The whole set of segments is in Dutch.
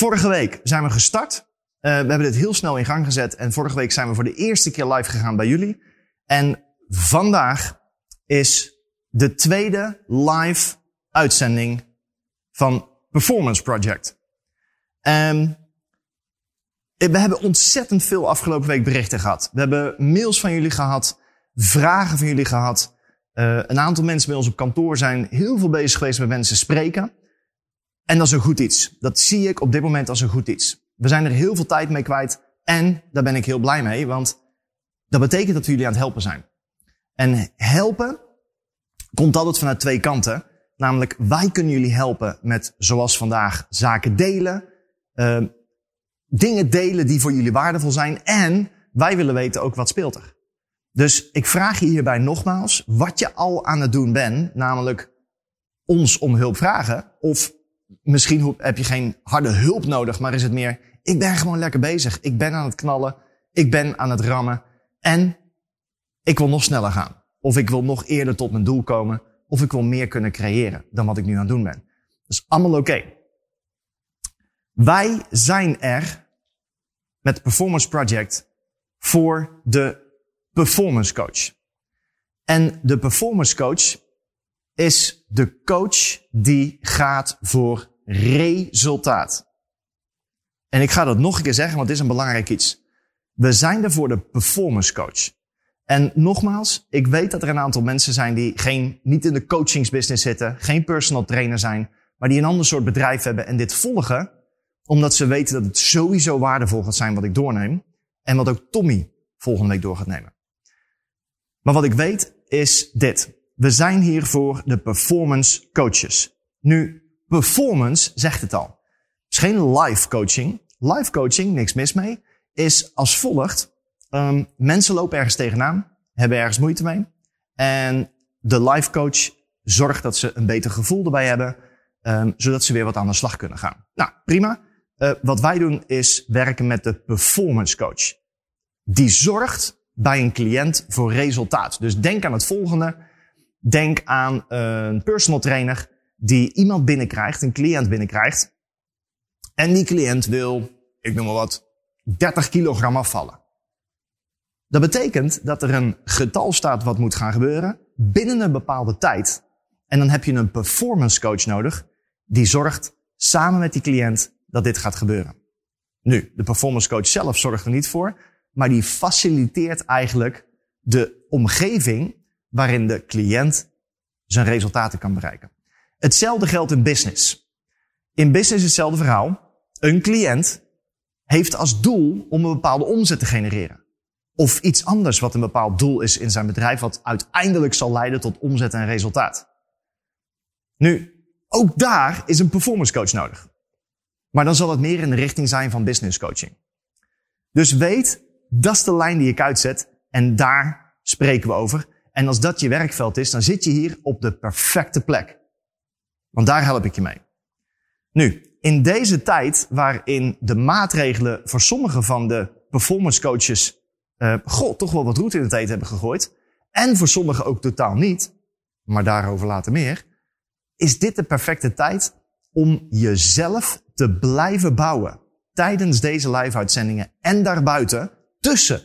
Vorige week zijn we gestart. Uh, we hebben dit heel snel in gang gezet. En vorige week zijn we voor de eerste keer live gegaan bij jullie. En vandaag is de tweede live uitzending van Performance Project. Um, we hebben ontzettend veel afgelopen week berichten gehad. We hebben mails van jullie gehad, vragen van jullie gehad. Uh, een aantal mensen bij ons op kantoor zijn heel veel bezig geweest met mensen spreken. En dat is een goed iets. Dat zie ik op dit moment als een goed iets. We zijn er heel veel tijd mee kwijt. En daar ben ik heel blij mee, want dat betekent dat we jullie aan het helpen zijn. En helpen komt altijd vanuit twee kanten. Namelijk, wij kunnen jullie helpen met, zoals vandaag, zaken delen. Uh, dingen delen die voor jullie waardevol zijn. En wij willen weten ook wat speelt er. Dus ik vraag je hierbij nogmaals wat je al aan het doen bent. Namelijk ons om hulp vragen. Of misschien heb je geen harde hulp nodig, maar is het meer, ik ben gewoon lekker bezig. Ik ben aan het knallen. Ik ben aan het rammen. En ik wil nog sneller gaan. Of ik wil nog eerder tot mijn doel komen. Of ik wil meer kunnen creëren dan wat ik nu aan het doen ben. Dat is allemaal oké. Wij zijn er met Performance Project voor de performance coach. En de performance coach is de coach die gaat voor resultaat. En ik ga dat nog een keer zeggen, want het is een belangrijk iets. We zijn er voor de performance coach. En nogmaals, ik weet dat er een aantal mensen zijn die geen, niet in de coachingsbusiness zitten, geen personal trainer zijn, maar die een ander soort bedrijf hebben en dit volgen, omdat ze weten dat het sowieso waardevol gaat zijn wat ik doorneem. En wat ook Tommy volgende week door gaat nemen. Maar wat ik weet is dit. We zijn hier voor de performance coaches. Nu, performance zegt het al. Het is geen live coaching. Live coaching, niks mis mee, is als volgt. Um, mensen lopen ergens tegenaan, hebben ergens moeite mee. En de live coach zorgt dat ze een beter gevoel erbij hebben, um, zodat ze weer wat aan de slag kunnen gaan. Nou, prima. Uh, wat wij doen is werken met de performance coach. Die zorgt bij een cliënt voor resultaat. Dus denk aan het volgende. Denk aan een personal trainer die iemand binnenkrijgt, een cliënt binnenkrijgt. En die cliënt wil, ik noem maar wat, 30 kilogram afvallen. Dat betekent dat er een getal staat wat moet gaan gebeuren binnen een bepaalde tijd. En dan heb je een performance coach nodig die zorgt samen met die cliënt dat dit gaat gebeuren. Nu, de performance coach zelf zorgt er niet voor, maar die faciliteert eigenlijk de omgeving waarin de cliënt zijn resultaten kan bereiken. Hetzelfde geldt in business. In business is hetzelfde verhaal. Een cliënt heeft als doel om een bepaalde omzet te genereren. Of iets anders wat een bepaald doel is in zijn bedrijf, wat uiteindelijk zal leiden tot omzet en resultaat. Nu, ook daar is een performance coach nodig. Maar dan zal het meer in de richting zijn van business coaching. Dus weet, dat is de lijn die ik uitzet en daar spreken we over. En als dat je werkveld is, dan zit je hier op de perfecte plek. Want daar help ik je mee. Nu, in deze tijd waarin de maatregelen voor sommige van de performance coaches, uh, god, toch wel wat roet in het eten hebben gegooid. En voor sommigen ook totaal niet. Maar daarover later meer. Is dit de perfecte tijd om jezelf te blijven bouwen tijdens deze live-uitzendingen en daarbuiten, tussen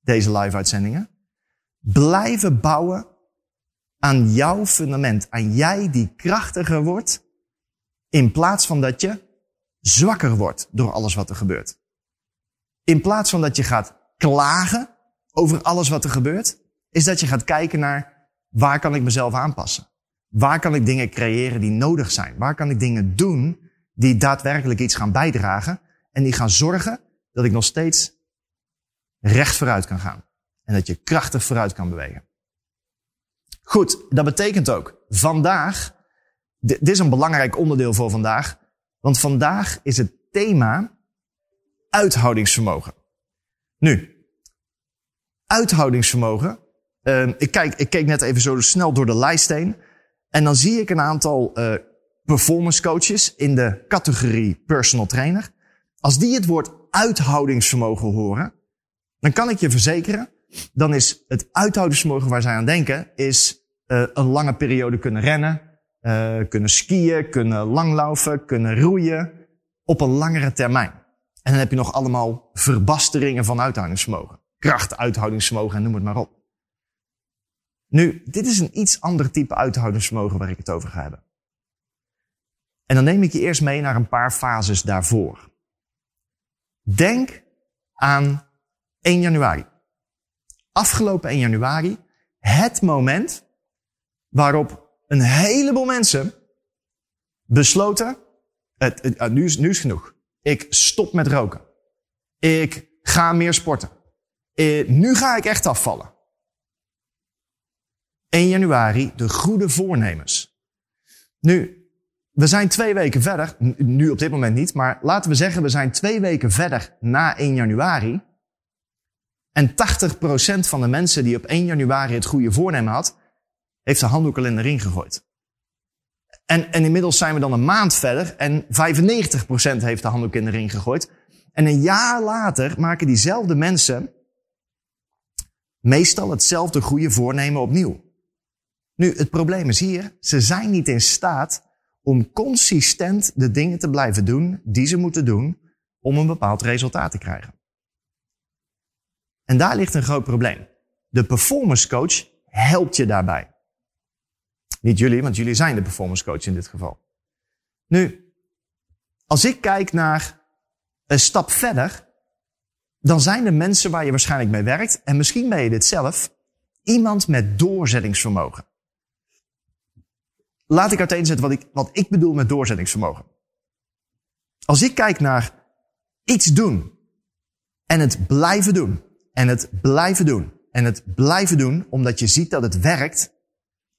deze live-uitzendingen, blijven bouwen aan jouw fundament, aan jij die krachtiger wordt, in plaats van dat je zwakker wordt door alles wat er gebeurt. In plaats van dat je gaat klagen over alles wat er gebeurt, is dat je gaat kijken naar waar kan ik mezelf aanpassen? Waar kan ik dingen creëren die nodig zijn? Waar kan ik dingen doen die daadwerkelijk iets gaan bijdragen en die gaan zorgen dat ik nog steeds recht vooruit kan gaan. En dat je krachtig vooruit kan bewegen. Goed, dat betekent ook, vandaag, dit is een belangrijk onderdeel voor vandaag, want vandaag is het thema uithoudingsvermogen. Nu, uithoudingsvermogen. Uh, ik, kijk, ik keek net even zo snel door de lijst heen. En dan zie ik een aantal uh, performance coaches in de categorie personal trainer. Als die het woord uithoudingsvermogen horen, dan kan ik je verzekeren, dan is het uithoudingsvermogen waar zij aan denken, is uh, een lange periode kunnen rennen, uh, kunnen skiën, kunnen langlaufen, kunnen roeien, op een langere termijn. En dan heb je nog allemaal verbasteringen van uithoudingsvermogen. Kracht, uithoudingsvermogen en noem het maar op. Nu, dit is een iets ander type uithoudingsvermogen waar ik het over ga hebben. En dan neem ik je eerst mee naar een paar fases daarvoor. Denk aan 1 januari. Afgelopen 1 januari, het moment waarop een heleboel mensen besloten, het, nu, is, nu is genoeg. Ik stop met roken. Ik ga meer sporten. Eh, nu ga ik echt afvallen. 1 januari, de goede voornemens. Nu, we zijn twee weken verder, nu op dit moment niet, maar laten we zeggen we zijn twee weken verder na 1 januari. En 80% van de mensen die op 1 januari het goede voornemen had, heeft de handdoek al in de ring gegooid. En, en inmiddels zijn we dan een maand verder en 95% heeft de handdoek in de ring gegooid. En een jaar later maken diezelfde mensen meestal hetzelfde goede voornemen opnieuw. Nu, het probleem is hier, ze zijn niet in staat om consistent de dingen te blijven doen die ze moeten doen om een bepaald resultaat te krijgen. En daar ligt een groot probleem. De performance coach helpt je daarbij. Niet jullie, want jullie zijn de performance coach in dit geval. Nu, als ik kijk naar een stap verder, dan zijn er mensen waar je waarschijnlijk mee werkt, en misschien ben je dit zelf, iemand met doorzettingsvermogen. Laat ik uiteenzetten wat ik, wat ik bedoel met doorzettingsvermogen. Als ik kijk naar iets doen en het blijven doen en het blijven doen en het blijven doen omdat je ziet dat het werkt,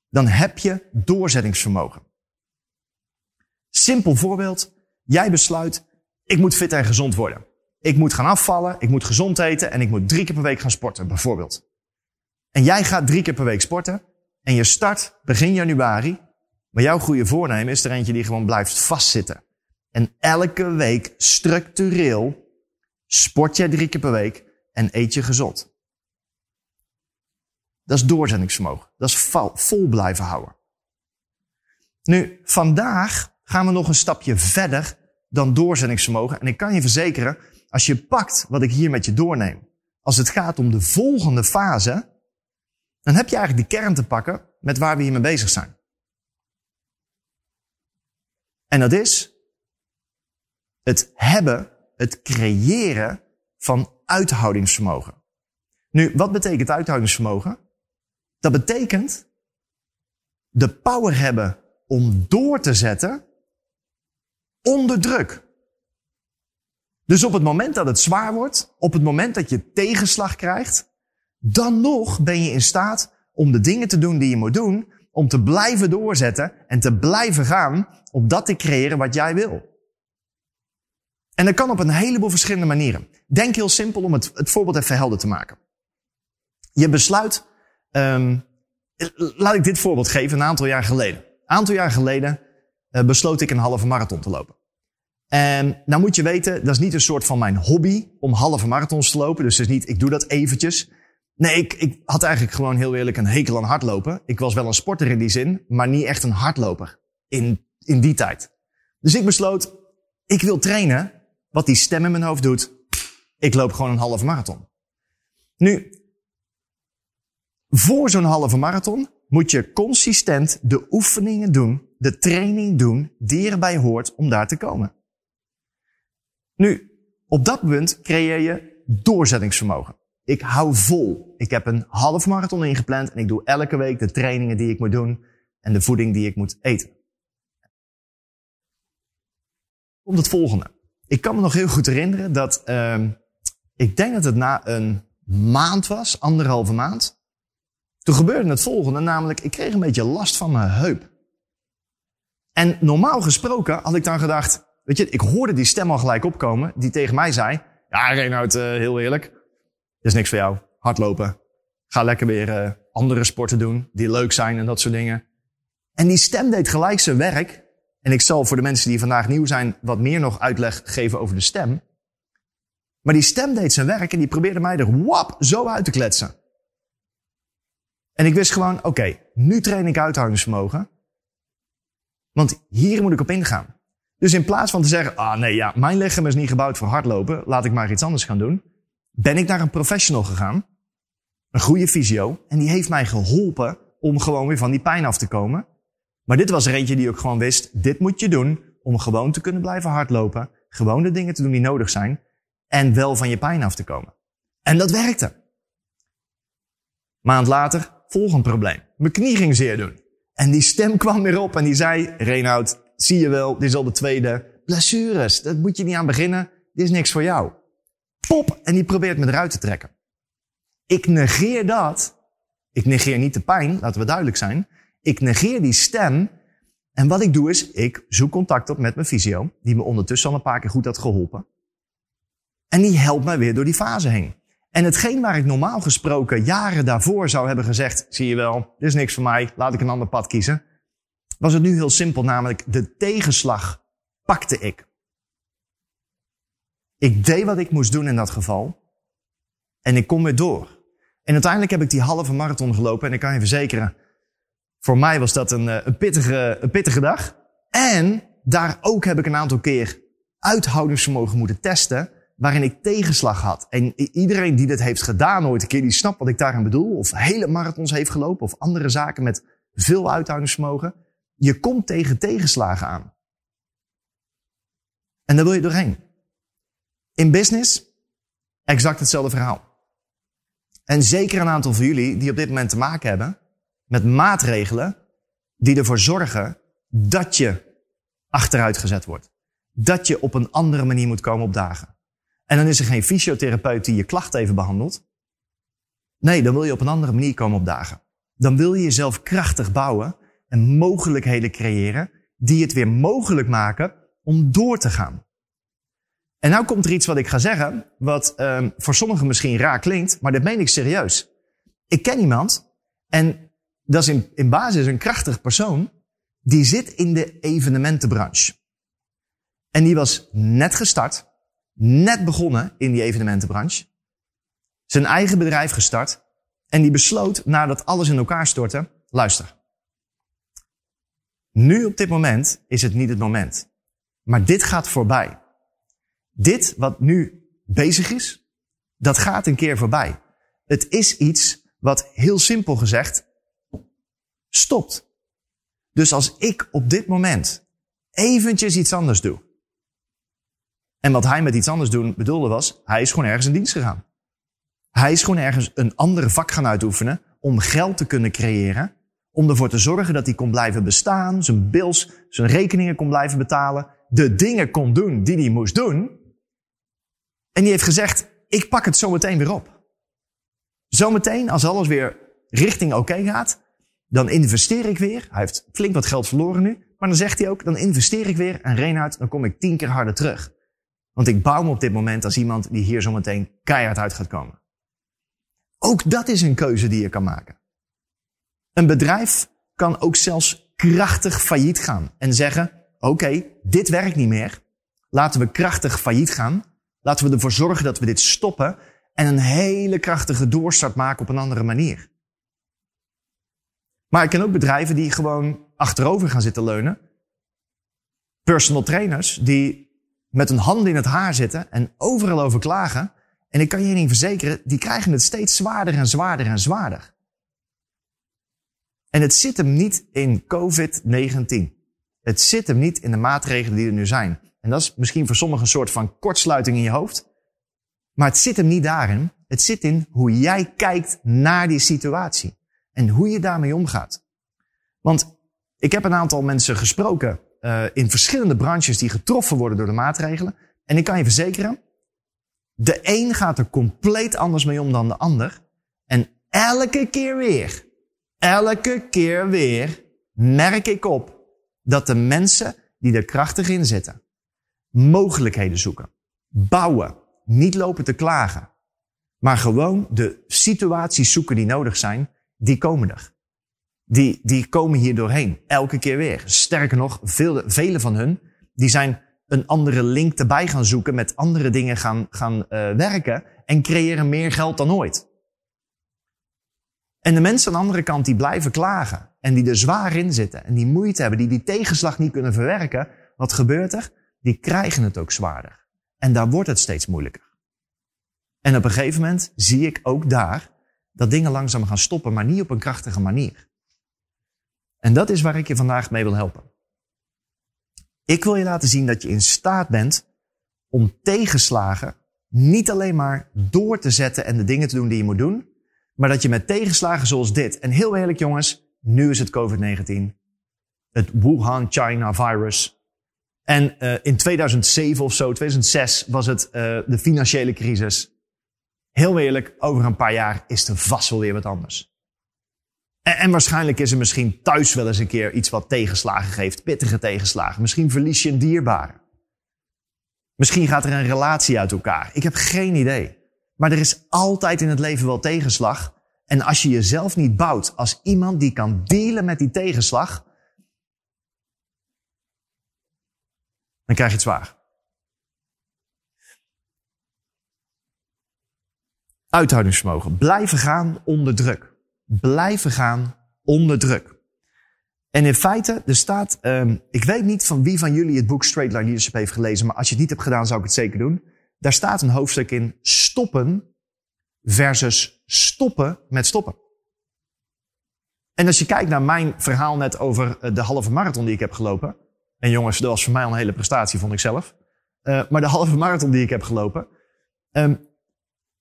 dan heb je doorzettingsvermogen. Simpel voorbeeld. Jij besluit, ik moet fit en gezond worden. Ik moet gaan afvallen, ik moet gezond eten en ik moet drie keer per week gaan sporten, bijvoorbeeld. En jij gaat drie keer per week sporten en je start begin januari maar jouw goede voornemen is er eentje die gewoon blijft vastzitten. En elke week structureel sport jij drie keer per week en eet je gezond. Dat is doorzettingsvermogen. Dat is vol blijven houden. Nu, vandaag gaan we nog een stapje verder dan doorzettingsvermogen. En ik kan je verzekeren, als je pakt wat ik hier met je doorneem, als het gaat om de volgende fase, dan heb je eigenlijk de kern te pakken met waar we hiermee bezig zijn. En dat is het hebben, het creëren van uithoudingsvermogen. Nu, wat betekent uithoudingsvermogen? Dat betekent de power hebben om door te zetten onder druk. Dus op het moment dat het zwaar wordt, op het moment dat je tegenslag krijgt, dan nog ben je in staat om de dingen te doen die je moet doen, om te blijven doorzetten en te blijven gaan om dat te creëren wat jij wil. En dat kan op een heleboel verschillende manieren. Denk heel simpel om het, het voorbeeld even helder te maken. Je besluit, um, laat ik dit voorbeeld geven, een aantal jaar geleden. Een aantal jaar geleden uh, besloot ik een halve marathon te lopen. En nou moet je weten, dat is niet een soort van mijn hobby om halve marathons te lopen. Dus het is niet, ik doe dat eventjes. Nee, ik, ik had eigenlijk gewoon heel eerlijk een hekel aan hardlopen. Ik was wel een sporter in die zin, maar niet echt een hardloper in, in die tijd. Dus ik besloot, ik wil trainen wat die stem in mijn hoofd doet. Ik loop gewoon een halve marathon. Nu, voor zo'n halve marathon moet je consistent de oefeningen doen, de training doen die erbij hoort om daar te komen. Nu, op dat punt creëer je doorzettingsvermogen. Ik hou vol. Ik heb een half marathon ingepland en ik doe elke week de trainingen die ik moet doen en de voeding die ik moet eten. Komt het volgende. Ik kan me nog heel goed herinneren dat uh, ik denk dat het na een maand was, anderhalve maand. Toen gebeurde het volgende, namelijk ik kreeg een beetje last van mijn heup. En normaal gesproken had ik dan gedacht, weet je, ik hoorde die stem al gelijk opkomen die tegen mij zei, ja Reinhard, uh, heel eerlijk, is niks voor jou. Hardlopen. Ga lekker weer uh, andere sporten doen die leuk zijn en dat soort dingen. En die stem deed gelijk zijn werk. En ik zal voor de mensen die vandaag nieuw zijn wat meer nog uitleg geven over de stem. Maar die stem deed zijn werk en die probeerde mij er wap zo uit te kletsen. En ik wist gewoon, oké, nu train ik uithoudingsvermogen. Want hier moet ik op ingaan. Dus in plaats van te zeggen, ah nee, ja, mijn lichaam is niet gebouwd voor hardlopen, laat ik maar iets anders gaan doen, ben ik naar een professional gegaan, een goede fysio, en die heeft mij geholpen om gewoon weer van die pijn af te komen. Maar dit was er eentje die ook gewoon wist, dit moet je doen om gewoon te kunnen blijven hardlopen, gewoon de dingen te doen die nodig zijn en wel van je pijn af te komen. En dat werkte. Maand later, volgend probleem. Mijn knie ging zeer doen. En die stem kwam weer op en die zei, Reinoud, zie je wel, dit is al de tweede. Blessures, dat moet je niet aan beginnen. Dit is niks voor jou. Pop! En die probeert me eruit te trekken. Ik negeer dat. Ik negeer niet de pijn, laten we duidelijk zijn. Ik negeer die stem. En wat ik doe is, ik zoek contact op met mijn fysio, die me ondertussen al een paar keer goed had geholpen. En die helpt mij weer door die fase heen. En hetgeen waar ik normaal gesproken jaren daarvoor zou hebben gezegd, zie je wel, dit is niks voor mij, laat ik een ander pad kiezen, was het nu heel simpel, namelijk de tegenslag pakte ik. Ik deed wat ik moest doen in dat geval en ik kom weer door. En uiteindelijk heb ik die halve marathon gelopen en ik kan je verzekeren, voor mij was dat een, eh, een, pittige, een pittige dag. En daar ook heb ik een aantal keer uithoudingsvermogen moeten testen waarin ik tegenslag had. En iedereen die dit heeft gedaan ooit een keer, die snapt wat ik daarin bedoel. Of hele marathons heeft gelopen of andere zaken met veel uithoudingsvermogen. Je komt tegen tegenslagen aan. En daar wil je doorheen. In business, exact hetzelfde verhaal. En zeker een aantal van jullie die op dit moment te maken hebben met maatregelen die ervoor zorgen dat je achteruit gezet wordt. Dat je op een andere manier moet komen opdagen. En dan is er geen fysiotherapeut die je klacht even behandelt. Nee, dan wil je op een andere manier komen opdagen. Dan wil je jezelf krachtig bouwen en mogelijkheden creëren die het weer mogelijk maken om door te gaan. En nou komt er iets wat ik ga zeggen, wat um, voor sommigen misschien raar klinkt, maar dat meen ik serieus. Ik ken iemand en dat is in, in basis een krachtig persoon, die zit in de evenementenbranche. En die was net gestart net begonnen in die evenementenbranche. Zijn eigen bedrijf gestart. En die besloot, nadat alles in elkaar stortte, luister. Nu op dit moment is het niet het moment. Maar dit gaat voorbij. Dit wat nu bezig is, dat gaat een keer voorbij. Het is iets wat heel simpel gezegd stopt. Dus als ik op dit moment eventjes iets anders doe, en wat hij met iets anders doen bedoelde was, hij is gewoon ergens in dienst gegaan. Hij is gewoon ergens een andere vak gaan uitoefenen om geld te kunnen creëren. Om ervoor te zorgen dat hij kon blijven bestaan, zijn bills, zijn rekeningen kon blijven betalen. De dingen kon doen die hij moest doen. En die heeft gezegd, ik pak het zometeen weer op. Zometeen, als alles weer richting oké gaat, dan investeer ik weer. Hij heeft flink wat geld verloren nu. Maar dan zegt hij ook, dan investeer ik weer. En Reinhard, dan kom ik tien keer harder terug. Want ik bouw me op dit moment als iemand die hier zometeen keihard uit gaat komen. Ook dat is een keuze die je kan maken. Een bedrijf kan ook zelfs krachtig failliet gaan en zeggen, oké, dit werkt niet meer. Laten we krachtig failliet gaan. Laten we ervoor zorgen dat we dit stoppen en een hele krachtige doorstart maken op een andere manier. Maar ik ken ook bedrijven die gewoon achterover gaan zitten leunen. Personal trainers die met een hand in het haar zitten en overal over klagen. En ik kan je niet verzekeren, die krijgen het steeds zwaarder en zwaarder en zwaarder. En het zit hem niet in COVID-19. Het zit hem niet in de maatregelen die er nu zijn. En dat is misschien voor sommigen een soort van kortsluiting in je hoofd. Maar het zit hem niet daarin. Het zit in hoe jij kijkt naar die situatie. En hoe je daarmee omgaat. Want ik heb een aantal mensen gesproken uh, in verschillende branches die getroffen worden door de maatregelen. En ik kan je verzekeren, de een gaat er compleet anders mee om dan de ander. En elke keer weer, elke keer weer merk ik op dat de mensen die er krachtig in zitten, mogelijkheden zoeken, bouwen, niet lopen te klagen, maar gewoon de situaties zoeken die nodig zijn, die komen er die, die komen hier doorheen. Elke keer weer. Sterker nog, veel, vele van hun, die zijn een andere link erbij gaan zoeken, met andere dingen gaan, gaan uh, werken en creëren meer geld dan ooit. En de mensen aan de andere kant die blijven klagen en die er zwaar in zitten en die moeite hebben, die die tegenslag niet kunnen verwerken, wat gebeurt er? Die krijgen het ook zwaarder. En daar wordt het steeds moeilijker. En op een gegeven moment zie ik ook daar dat dingen langzaam gaan stoppen, maar niet op een krachtige manier. En dat is waar ik je vandaag mee wil helpen. Ik wil je laten zien dat je in staat bent om tegenslagen niet alleen maar door te zetten en de dingen te doen die je moet doen, maar dat je met tegenslagen zoals dit, en heel eerlijk jongens, nu is het COVID-19, het Wuhan China virus. En uh, in 2007 of zo, 2006 was het uh, de financiële crisis. Heel eerlijk, over een paar jaar is er vast weer wat anders. En, en, waarschijnlijk is er misschien thuis wel eens een keer iets wat tegenslagen geeft, pittige tegenslagen. Misschien verlies je een dierbare. Misschien gaat er een relatie uit elkaar. Ik heb geen idee. Maar er is altijd in het leven wel tegenslag. En als je jezelf niet bouwt als iemand die kan dealen met die tegenslag, dan krijg je het zwaar. Uithoudingsvermogen. Blijven gaan onder druk. Blijven gaan onder druk. En in feite, er staat, um, ik weet niet van wie van jullie het boek Straight Line Leadership heeft gelezen, maar als je het niet hebt gedaan, zou ik het zeker doen. Daar staat een hoofdstuk in stoppen versus stoppen met stoppen. En als je kijkt naar mijn verhaal net over eh, de halve marathon die ik heb gelopen. En jongens, dat was voor mij al een hele prestatie, vond ik zelf. Uh, maar de halve marathon die ik heb gelopen. Um,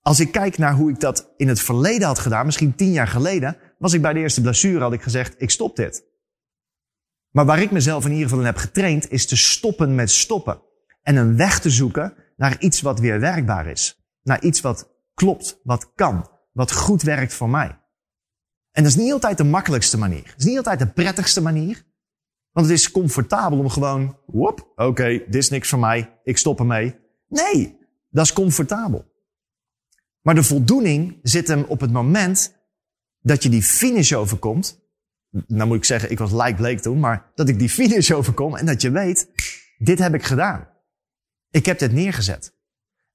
als ik kijk naar hoe ik dat in het verleden had gedaan, misschien tien jaar geleden, was ik bij de eerste blessure, had ik gezegd, ik stop dit. Maar waar ik mezelf in ieder geval in heb getraind, is te stoppen met stoppen. En een weg te zoeken naar iets wat weer werkbaar is. Naar iets wat klopt, wat kan, wat goed werkt voor mij. En dat is niet altijd de makkelijkste manier. Het is niet altijd de prettigste manier. Want het is comfortabel om gewoon, whoop, oké, dit is niks voor mij, ik stop ermee. Nee, dat is comfortabel. Maar de voldoening zit hem op het moment dat je die finish overkomt nou moet ik zeggen, ik was like Blake toen, maar dat ik die finish overkom en dat je weet, dit heb ik gedaan. Ik heb dit neergezet.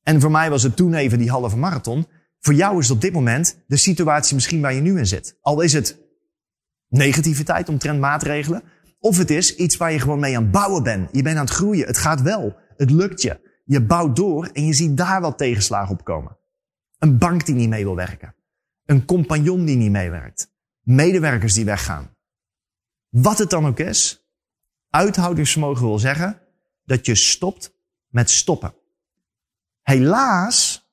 En voor mij was het toen even die halve marathon. Voor jou is op dit moment de situatie misschien waar je nu in zit. Al is het negativiteit omtrent maatregelen, of het is iets waar je gewoon mee aan het bouwen bent. Je bent aan het groeien. Het gaat wel. Het lukt je. Je bouwt door en je ziet daar wat tegenslagen op komen. Een bank die niet mee wil werken. Een compagnon die niet meewerkt medewerkers die weggaan. Wat het dan ook is, uithoudingsvermogen wil zeggen dat je stopt met stoppen. Helaas,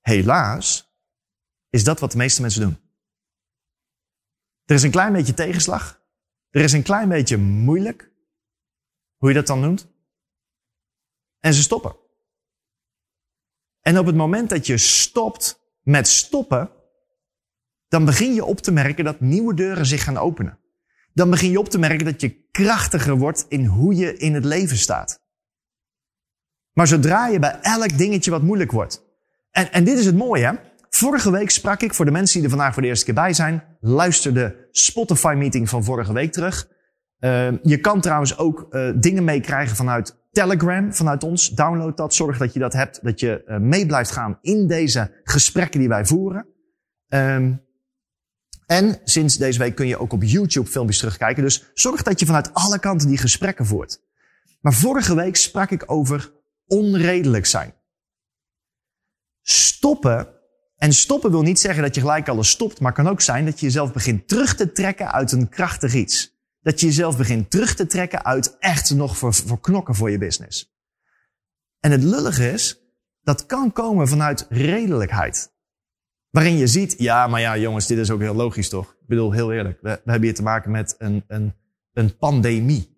helaas, is dat wat de meeste mensen doen. Er is een klein beetje tegenslag. Er is een klein beetje moeilijk. Hoe je dat dan noemt. En ze stoppen. En op het moment dat je stopt met stoppen, dan begin je op te merken dat nieuwe deuren zich gaan openen. Dan begin je op te merken dat je krachtiger wordt in hoe je in het leven staat. Maar zodra je bij elk dingetje wat moeilijk wordt. En, en dit is het mooie, hè? Vorige week sprak ik voor de mensen die er vandaag voor de eerste keer bij zijn. Luister de Spotify-meeting van vorige week terug. Uh, je kan trouwens ook uh, dingen meekrijgen vanuit Telegram, vanuit ons. Download dat. Zorg dat je dat hebt. Dat je uh, mee blijft gaan in deze gesprekken die wij voeren. Um, en sinds deze week kun je ook op YouTube filmpjes terugkijken. Dus zorg dat je vanuit alle kanten die gesprekken voert. Maar vorige week sprak ik over onredelijk zijn. Stoppen. En stoppen wil niet zeggen dat je gelijk alles stopt, maar kan ook zijn dat je jezelf begint terug te trekken uit een krachtig iets. Dat je jezelf begint terug te trekken uit echt nog voor, voor knokken voor je business. En het lullige is, dat kan komen vanuit redelijkheid. Waarin je ziet, ja, maar ja, jongens, dit is ook heel logisch toch? Ik bedoel, heel eerlijk. We, hebben hier te maken met een, een, een pandemie.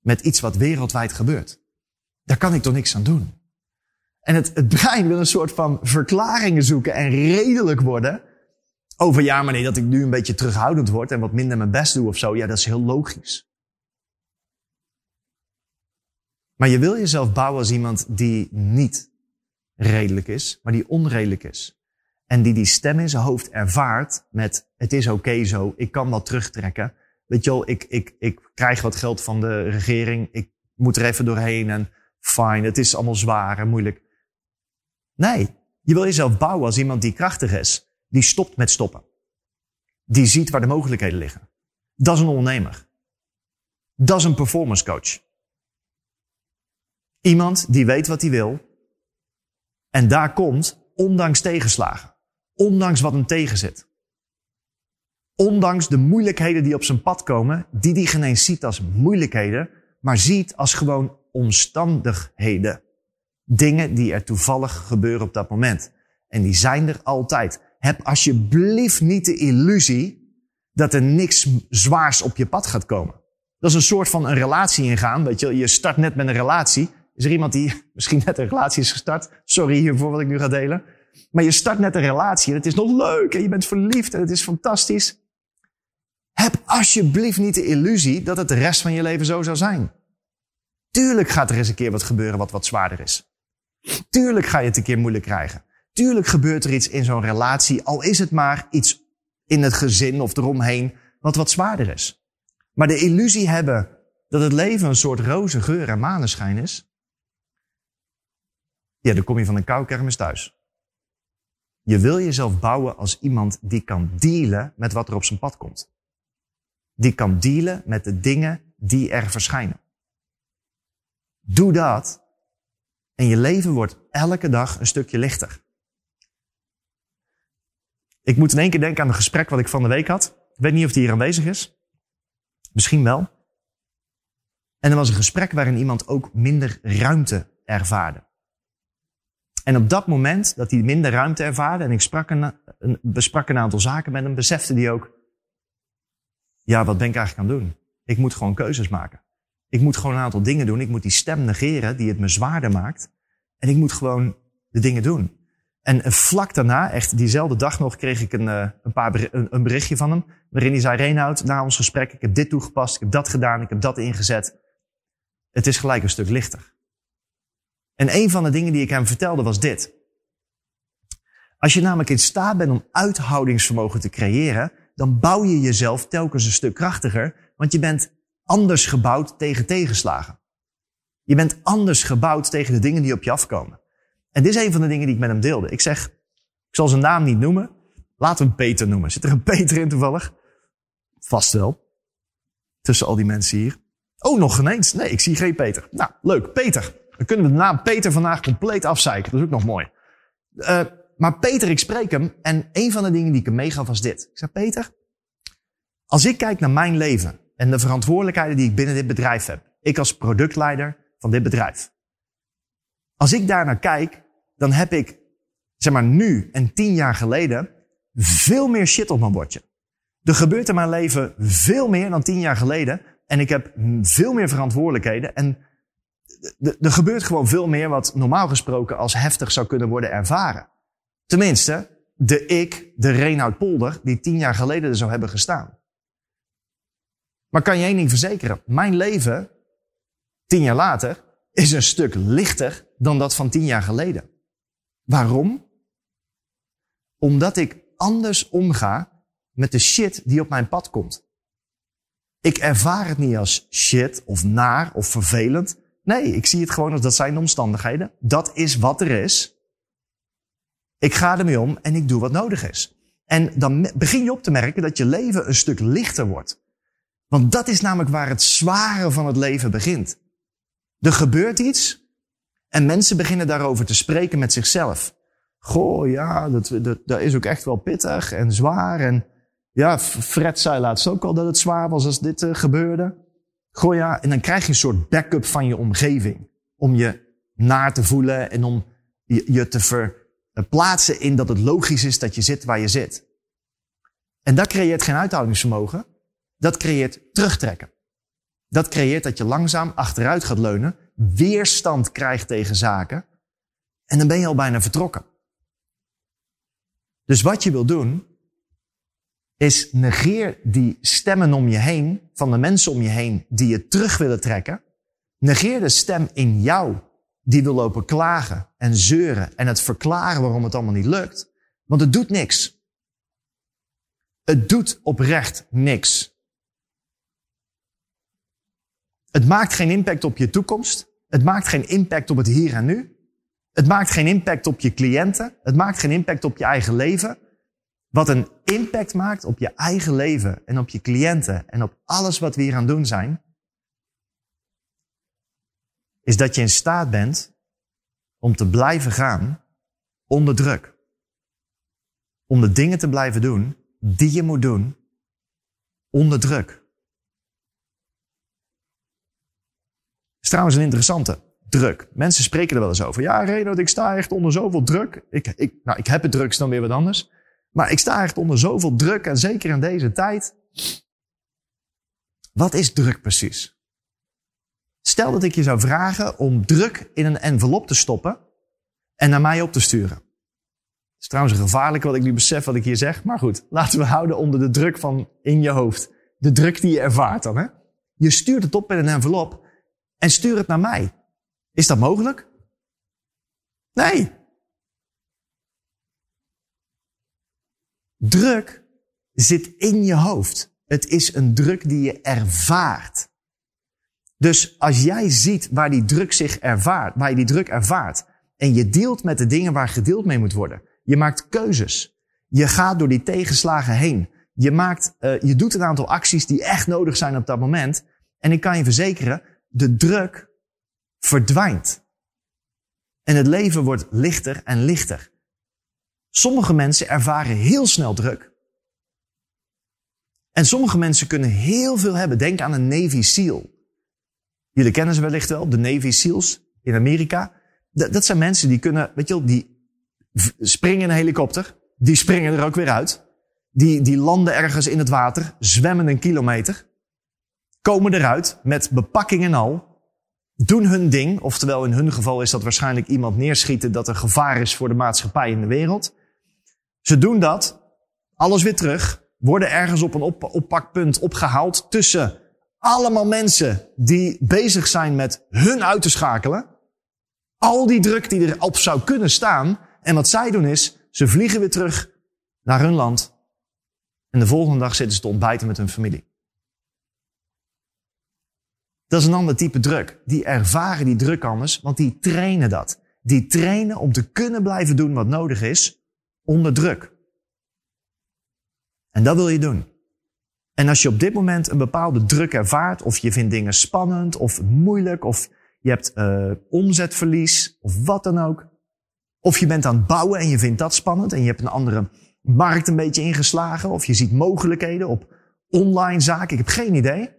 Met iets wat wereldwijd gebeurt. Daar kan ik toch niks aan doen. En het, het brein wil een soort van verklaringen zoeken en redelijk worden. Over ja, maar nee, dat ik nu een beetje terughoudend word en wat minder mijn best doe of zo. Ja, dat is heel logisch. Maar je wil jezelf bouwen als iemand die niet redelijk is, maar die onredelijk is. En die die stem in zijn hoofd ervaart met het is oké zo, ik kan wat terugtrekken. Weet je wel, ik, ik, ik krijg wat geld van de regering, ik moet er even doorheen en fine, het is allemaal zwaar en moeilijk. Nee, je wil jezelf bouwen als iemand die krachtig is, die stopt met stoppen. Die ziet waar de mogelijkheden liggen. Dat is een ondernemer. Dat is een performance coach. Iemand die weet wat hij wil. En daar komt, ondanks tegenslagen. Ondanks wat hem tegenzit. Ondanks de moeilijkheden die op zijn pad komen, die hij geen ziet als moeilijkheden, maar ziet als gewoon omstandigheden. Dingen die er toevallig gebeuren op dat moment. En die zijn er altijd. Heb alsjeblieft niet de illusie dat er niks zwaars op je pad gaat komen. Dat is een soort van een relatie ingaan. Weet je, je start net met een relatie. Is er iemand die misschien net een relatie is gestart? Sorry hiervoor wat ik nu ga delen. Maar je start net een relatie en het is nog leuk en je bent verliefd en het is fantastisch. Heb alsjeblieft niet de illusie dat het de rest van je leven zo zou zijn. Tuurlijk gaat er eens een keer wat gebeuren wat wat zwaarder is. Tuurlijk ga je het een keer moeilijk krijgen. Tuurlijk gebeurt er iets in zo'n relatie, al is het maar iets in het gezin of eromheen wat wat zwaarder is. Maar de illusie hebben dat het leven een soort roze geur en maneschijn is, ja, dan kom je van een koude thuis. Je wil jezelf bouwen als iemand die kan dealen met wat er op zijn pad komt. Die kan dealen met de dingen die er verschijnen. Doe dat en je leven wordt elke dag een stukje lichter. Ik moet in één keer denken aan een gesprek wat ik van de week had. Ik weet niet of die hier aanwezig is. Misschien wel. En er was een gesprek waarin iemand ook minder ruimte ervaarde. En op dat moment dat hij minder ruimte ervaarde en ik sprak een, een, besprak een aantal zaken met hem, besefte hij ook, ja, wat ben ik eigenlijk aan het doen? Ik moet gewoon keuzes maken. Ik moet gewoon een aantal dingen doen. Ik moet die stem negeren die het me zwaarder maakt. En ik moet gewoon de dingen doen. En vlak daarna, echt diezelfde dag nog, kreeg ik een, eh, een, paar een berichtje van hem. Waarin hij zei, Reinoud, na ons gesprek, ik heb dit toegepast, ik heb dat gedaan, ik heb dat ingezet. Het is gelijk een stuk lichter. En een van de dingen die ik hem vertelde was dit. Als je namelijk in staat bent om uithoudingsvermogen te creëren, dan bouw je jezelf telkens een stuk krachtiger, want je bent anders gebouwd tegen tegenslagen. Je bent anders gebouwd tegen de dingen die op je afkomen. En dit is een van de dingen die ik met hem deelde. Ik zeg, ik zal zijn naam niet noemen. Laten we hem Peter noemen. Zit er een Peter in toevallig? Vast wel. Tussen al die mensen hier. Oh, nog ineens. Nee, ik zie geen Peter. Nou, leuk. Peter. Dan kunnen we de naam Peter vandaag compleet afzeiken. Dat is ook nog mooi. Uh, maar Peter, ik spreek hem. En een van de dingen die ik hem meegaf was dit. Ik zei, Peter, als ik kijk naar mijn leven en de verantwoordelijkheden die ik binnen dit bedrijf heb. Ik als productleider van dit bedrijf. Als ik daar naar kijk, dan heb ik, zeg maar nu en tien jaar geleden, veel meer shit op mijn bordje. Er gebeurt in mijn leven veel meer dan tien jaar geleden. En ik heb veel meer verantwoordelijkheden. En er gebeurt gewoon veel meer wat normaal gesproken als heftig zou kunnen worden ervaren. Tenminste, de ik, de Reinoud Polder, die tien jaar geleden er zou hebben gestaan. Maar kan je één ding verzekeren? Mijn leven, tien jaar later, is een stuk lichter dan dat van tien jaar geleden. Waarom? Omdat ik anders omga met de shit die op mijn pad komt. Ik ervaar het niet als shit of naar of vervelend. Nee, ik zie het gewoon als dat zijn de omstandigheden. Dat is wat er is. Ik ga ermee om en ik doe wat nodig is. En dan begin je op te merken dat je leven een stuk lichter wordt. Want dat is namelijk waar het zware van het leven begint. Er gebeurt iets en mensen beginnen daarover te spreken met zichzelf. Goh, ja, dat, dat, dat is ook echt wel pittig en zwaar. En ja, Fred zei laatst ook al dat het zwaar was als dit uh, gebeurde. Goh, ja, en dan krijg je een soort backup van je omgeving. Om je naar te voelen en om je, je te verplaatsen in dat het logisch is dat je zit waar je zit. En dat creëert geen uithoudingsvermogen. Dat creëert terugtrekken. Dat creëert dat je langzaam achteruit gaat leunen, weerstand krijgt tegen zaken. En dan ben je al bijna vertrokken. Dus wat je wil doen, is negeer die stemmen om je heen, van de mensen om je heen, die je terug willen trekken. Negeer de stem in jou, die wil lopen klagen en zeuren en het verklaren waarom het allemaal niet lukt. Want het doet niks. Het doet oprecht niks. Het maakt geen impact op je toekomst. Het maakt geen impact op het hier en nu. Het maakt geen impact op je cliënten. Het maakt geen impact op je eigen leven. Wat een impact maakt op je eigen leven en op je cliënten en op alles wat we hier aan doen zijn, is dat je in staat bent om te blijven gaan onder druk. Om de dingen te blijven doen die je moet doen onder druk. is trouwens een interessante. Druk. Mensen spreken er wel eens over. Ja, Reno, ik sta echt onder zoveel druk. Ik, ik, nou, ik heb het drugs dan weer wat anders. Maar ik sta echt onder zoveel druk en zeker in deze tijd. Wat is druk precies? Stel dat ik je zou vragen om druk in een envelop te stoppen en naar mij op te sturen. Het is trouwens gevaarlijk wat ik nu besef wat ik hier zeg, maar goed, laten we houden onder de druk van in je hoofd. De druk die je ervaart dan, hè? Je stuurt het op in een envelop en stuur het naar mij. Is dat mogelijk? Nee. Druk zit in je hoofd. Het is een druk die je ervaart. Dus als jij ziet waar die druk zich ervaart, waar je die druk ervaart, en je deelt met de dingen waar gedeeld mee moet worden. Je maakt keuzes. Je gaat door die tegenslagen heen. Je maakt, uh, je doet een aantal acties die echt nodig zijn op dat moment. En ik kan je verzekeren, de druk verdwijnt. En het leven wordt lichter en lichter. Sommige mensen ervaren heel snel druk. En sommige mensen kunnen heel veel hebben. Denk aan een Navy SEAL. Jullie kennen ze wellicht wel, de Navy SEALs in Amerika. Dat, zijn mensen die kunnen, weet je wel, die springen in een helikopter. Die springen er ook weer uit. Die, die landen ergens in het water, zwemmen een kilometer. Komen eruit met bepakking en al doen hun ding. Oftewel, in hun geval is dat waarschijnlijk iemand neerschieten dat er gevaar is voor de maatschappij in de wereld. Ze doen dat, alles weer terug, worden ergens op een op oppakpunt opgehaald tussen allemaal mensen die bezig zijn met hun uit te schakelen. Al die druk die erop zou kunnen staan. En wat zij doen is, ze vliegen weer terug naar hun land. En de volgende dag zitten ze te ontbijten met hun familie. Dat is een ander type druk. Die ervaren die druk anders, want die trainen dat. Die trainen om te kunnen blijven doen wat nodig is onder druk. En dat wil je doen. En als je op dit moment een bepaalde druk ervaart, of je vindt dingen spannend of moeilijk, of je hebt uh, omzetverlies of wat dan ook, of je bent aan het bouwen en je vindt dat spannend en je hebt een andere markt een beetje ingeslagen, of je ziet mogelijkheden op online zaken, ik heb geen idee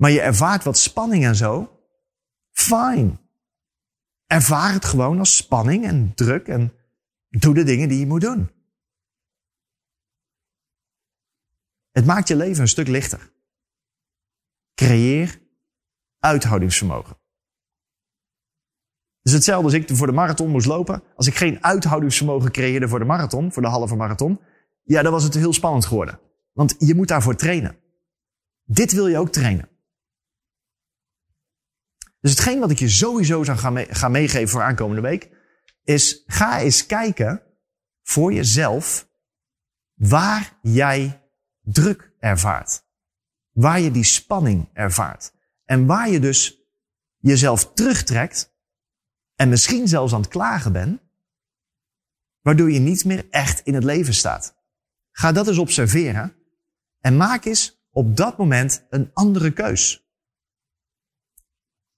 maar je ervaart wat spanning en zo, fine. Ervaar het gewoon als spanning en druk en doe de dingen die je moet doen. Het maakt je leven een stuk lichter. Creëer uithoudingsvermogen. Dus hetzelfde als ik voor de marathon moest lopen. Als ik geen uithoudingsvermogen creëerde voor de marathon, voor de halve marathon, ja, dan was het heel spannend geworden. Want je moet daarvoor trainen. Dit wil je ook trainen. Dus hetgeen wat ik je sowieso zou gaan, gaan meegeven voor aankomende week, is ga eens kijken voor jezelf waar jij druk ervaart. Waar je die spanning ervaart. En waar je dus jezelf terugtrekt en misschien zelfs aan het klagen bent, waardoor je niet meer echt in het leven staat. Ga dat eens observeren en maak eens op dat moment een andere keus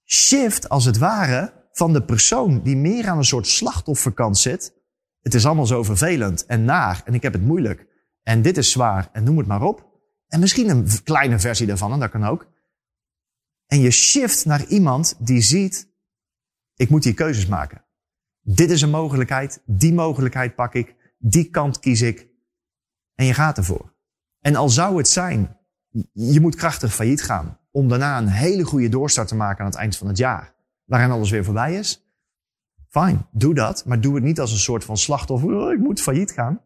shift als het ware van de persoon die meer aan een soort slachtofferkant zit. Het is allemaal zo vervelend en naar en ik heb het moeilijk en dit is zwaar en noem het maar op. En misschien een kleine versie daarvan en dat kan ook. En je shift naar iemand die ziet, ik moet hier keuzes maken. Dit is een mogelijkheid, die mogelijkheid pak ik, die kant kies ik. En je gaat ervoor. En al zou het zijn, je moet krachtig failliet gaan om daarna een hele goede doorstart te maken aan het eind van het jaar. Waarin alles weer voorbij is. Fine, doe dat. Maar doe het niet als een soort van slachtoffer. Oh, ik moet failliet gaan.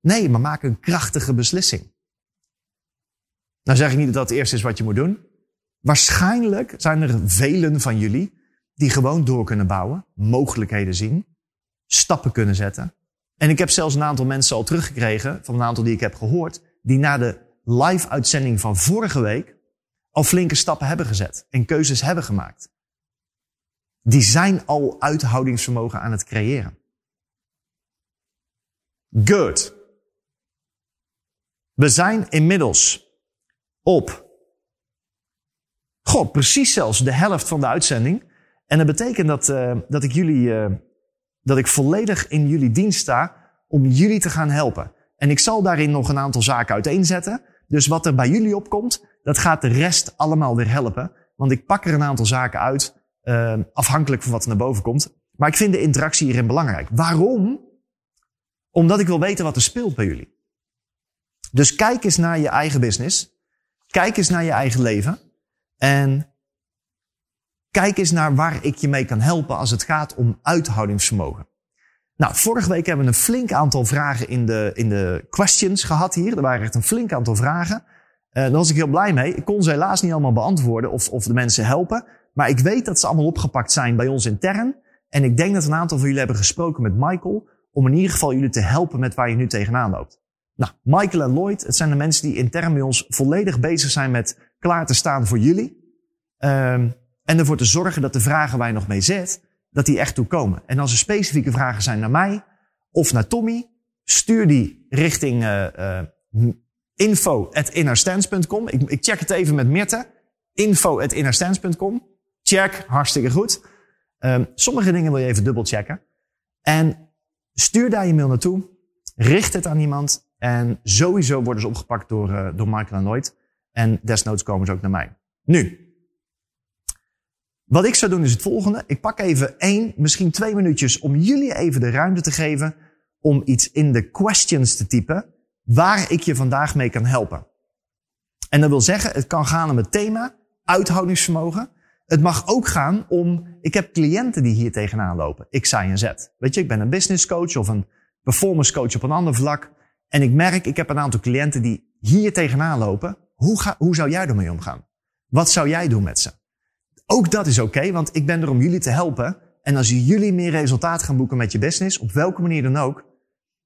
Nee, maar maak een krachtige beslissing. Nou zeg ik niet dat dat het eerste is wat je moet doen. Waarschijnlijk zijn er velen van jullie die gewoon door kunnen bouwen, mogelijkheden zien, stappen kunnen zetten. En ik heb zelfs een aantal mensen al teruggekregen, van een aantal die ik heb gehoord, die na de live uitzending van vorige week al flinke stappen hebben gezet en keuzes hebben gemaakt. Die zijn al uithoudingsvermogen aan het creëren. Good. We zijn inmiddels op, god, precies zelfs de helft van de uitzending. En dat betekent dat, uh, dat ik jullie, uh, dat ik volledig in jullie dienst sta om jullie te gaan helpen. En ik zal daarin nog een aantal zaken uiteenzetten. Dus wat er bij jullie opkomt, dat gaat de rest allemaal weer helpen. Want ik pak er een aantal zaken uit, uh, afhankelijk van wat er naar boven komt. Maar ik vind de interactie hierin belangrijk. Waarom? Omdat ik wil weten wat er speelt bij jullie. Dus kijk eens naar je eigen business. Kijk eens naar je eigen leven. En kijk eens naar waar ik je mee kan helpen als het gaat om uithoudingsvermogen. Nou, vorige week hebben we een flink aantal vragen in de, in de questions gehad hier. Er waren echt een flink aantal vragen. Uh, daar was ik heel blij mee. Ik kon ze helaas niet allemaal beantwoorden of, of de mensen helpen. Maar ik weet dat ze allemaal opgepakt zijn bij ons intern. En ik denk dat een aantal van jullie hebben gesproken met Michael. Om in ieder geval jullie te helpen met waar je nu tegenaan loopt. Nou, Michael en Lloyd, het zijn de mensen die intern bij ons volledig bezig zijn met klaar te staan voor jullie. Um, en ervoor te zorgen dat de vragen waar je nog mee zit, dat die echt toekomen. En als er specifieke vragen zijn naar mij of naar Tommy, stuur die richting uh, uh, info at innerstands.com. Ik, ik, check het even met Mirte. Info at innerstands.com. Check, hartstikke goed. Um, sommige dingen wil je even dubbel checken. En stuur daar je mail naartoe. Richt het aan iemand. En sowieso worden ze opgepakt door, uh, door Michael en Lloyd. En desnoods komen ze ook naar mij. Nu, wat ik zou doen is het volgende. Ik pak even één, misschien twee minuutjes om jullie even de ruimte te geven om iets in de questions te typen waar ik je vandaag mee kan helpen. En dat wil zeggen, het kan gaan om het thema uithoudingsvermogen. Het mag ook gaan om, ik heb cliënten die hier tegenaan lopen. Ik zei en zet. Weet je, ik ben een business coach of een performance coach op een ander vlak. En ik merk, ik heb een aantal cliënten die hier tegenaan lopen. Hoe, ga, hoe zou jij ermee omgaan? Wat zou jij doen met ze? Ook dat is oké, want ik ben er om jullie te helpen. En als jullie meer resultaat gaan boeken met je business, op welke manier dan ook,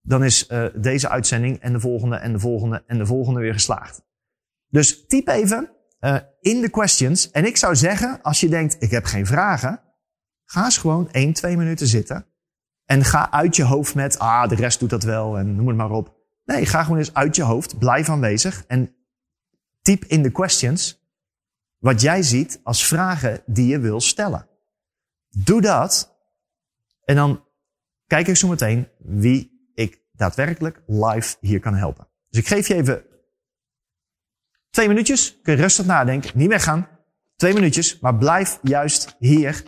dan is uh, deze uitzending en de volgende en de volgende en de volgende weer geslaagd. Dus typ even uh, in de questions. En ik zou zeggen, als je denkt, ik heb geen vragen, ga eens gewoon 1, 2 minuten zitten. En ga uit je hoofd met, ah, de rest doet dat wel en noem het maar op. Nee, ga gewoon eens uit je hoofd, blijf aanwezig en typ in de questions wat jij ziet als vragen die je wil stellen. Doe dat en dan kijk ik zo meteen wie daadwerkelijk live hier kan helpen. Dus ik geef je even twee minuutjes. Kun je rustig nadenken, niet weggaan. Twee minuutjes, maar blijf juist hier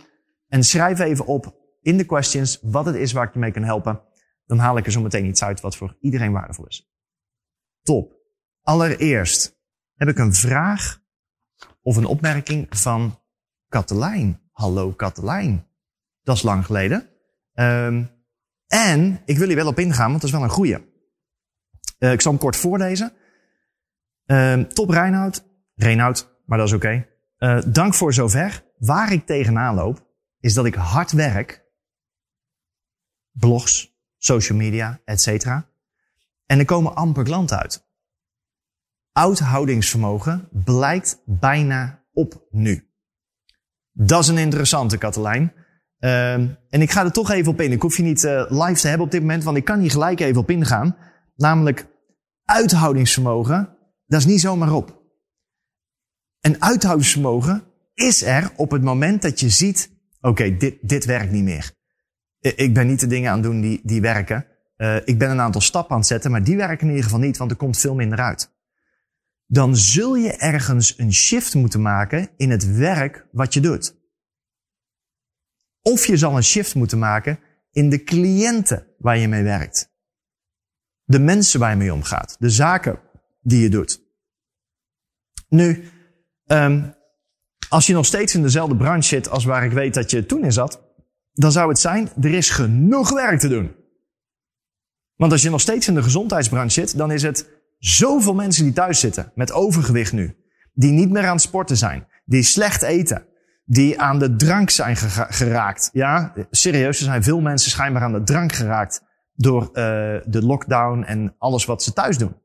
en schrijf even op in de questions wat het is waar ik je mee kan helpen. Dan haal ik er zo meteen iets uit wat voor iedereen waardevol is. Top. Allereerst heb ik een vraag of een opmerking van Katelijn. Hallo Katelijn. Dat is lang geleden. Um, en ik wil hier wel op ingaan, want dat is wel een goeie. Uh, ik zal hem kort voorlezen. Uh, top Reinoud. Reinoud, maar dat is oké. Uh, dank voor zover. Waar ik tegenaan loop, is dat ik hard werk. Blogs, social media, etc. En er komen amper klanten uit oudhoudingsvermogen blijkt bijna op nu. Dat is een interessante, Katelijn. Uh, en ik ga er toch even op in. Ik hoef je niet uh, live te hebben op dit moment, want ik kan hier gelijk even op ingaan. Namelijk, uithoudingsvermogen, dat is niet zomaar op. En uithoudingsvermogen is er op het moment dat je ziet, oké, dit, dit werkt niet meer. Ik ben niet de dingen aan het doen die, die werken. Uh, ik ben een aantal stappen aan het zetten, maar die werken in ieder geval niet, want er komt veel minder uit dan zul je ergens een shift moeten maken in het werk wat je doet. Of je zal een shift moeten maken in de cliënten waar je mee werkt. De mensen waar je mee omgaat. De zaken die je doet. Nu, um, als je nog steeds in dezelfde branche zit als waar ik weet dat je toen in zat, dan zou het zijn, er is genoeg werk te doen. Want als je nog steeds in de gezondheidsbranche zit, dan is het Zoveel mensen die thuis zitten met overgewicht nu. Die niet meer aan het sporten zijn. Die slecht eten. Die aan de drank zijn geraakt. Ja, serieus, er zijn veel mensen schijnbaar aan de drank geraakt. Door uh, de lockdown en alles wat ze thuis doen.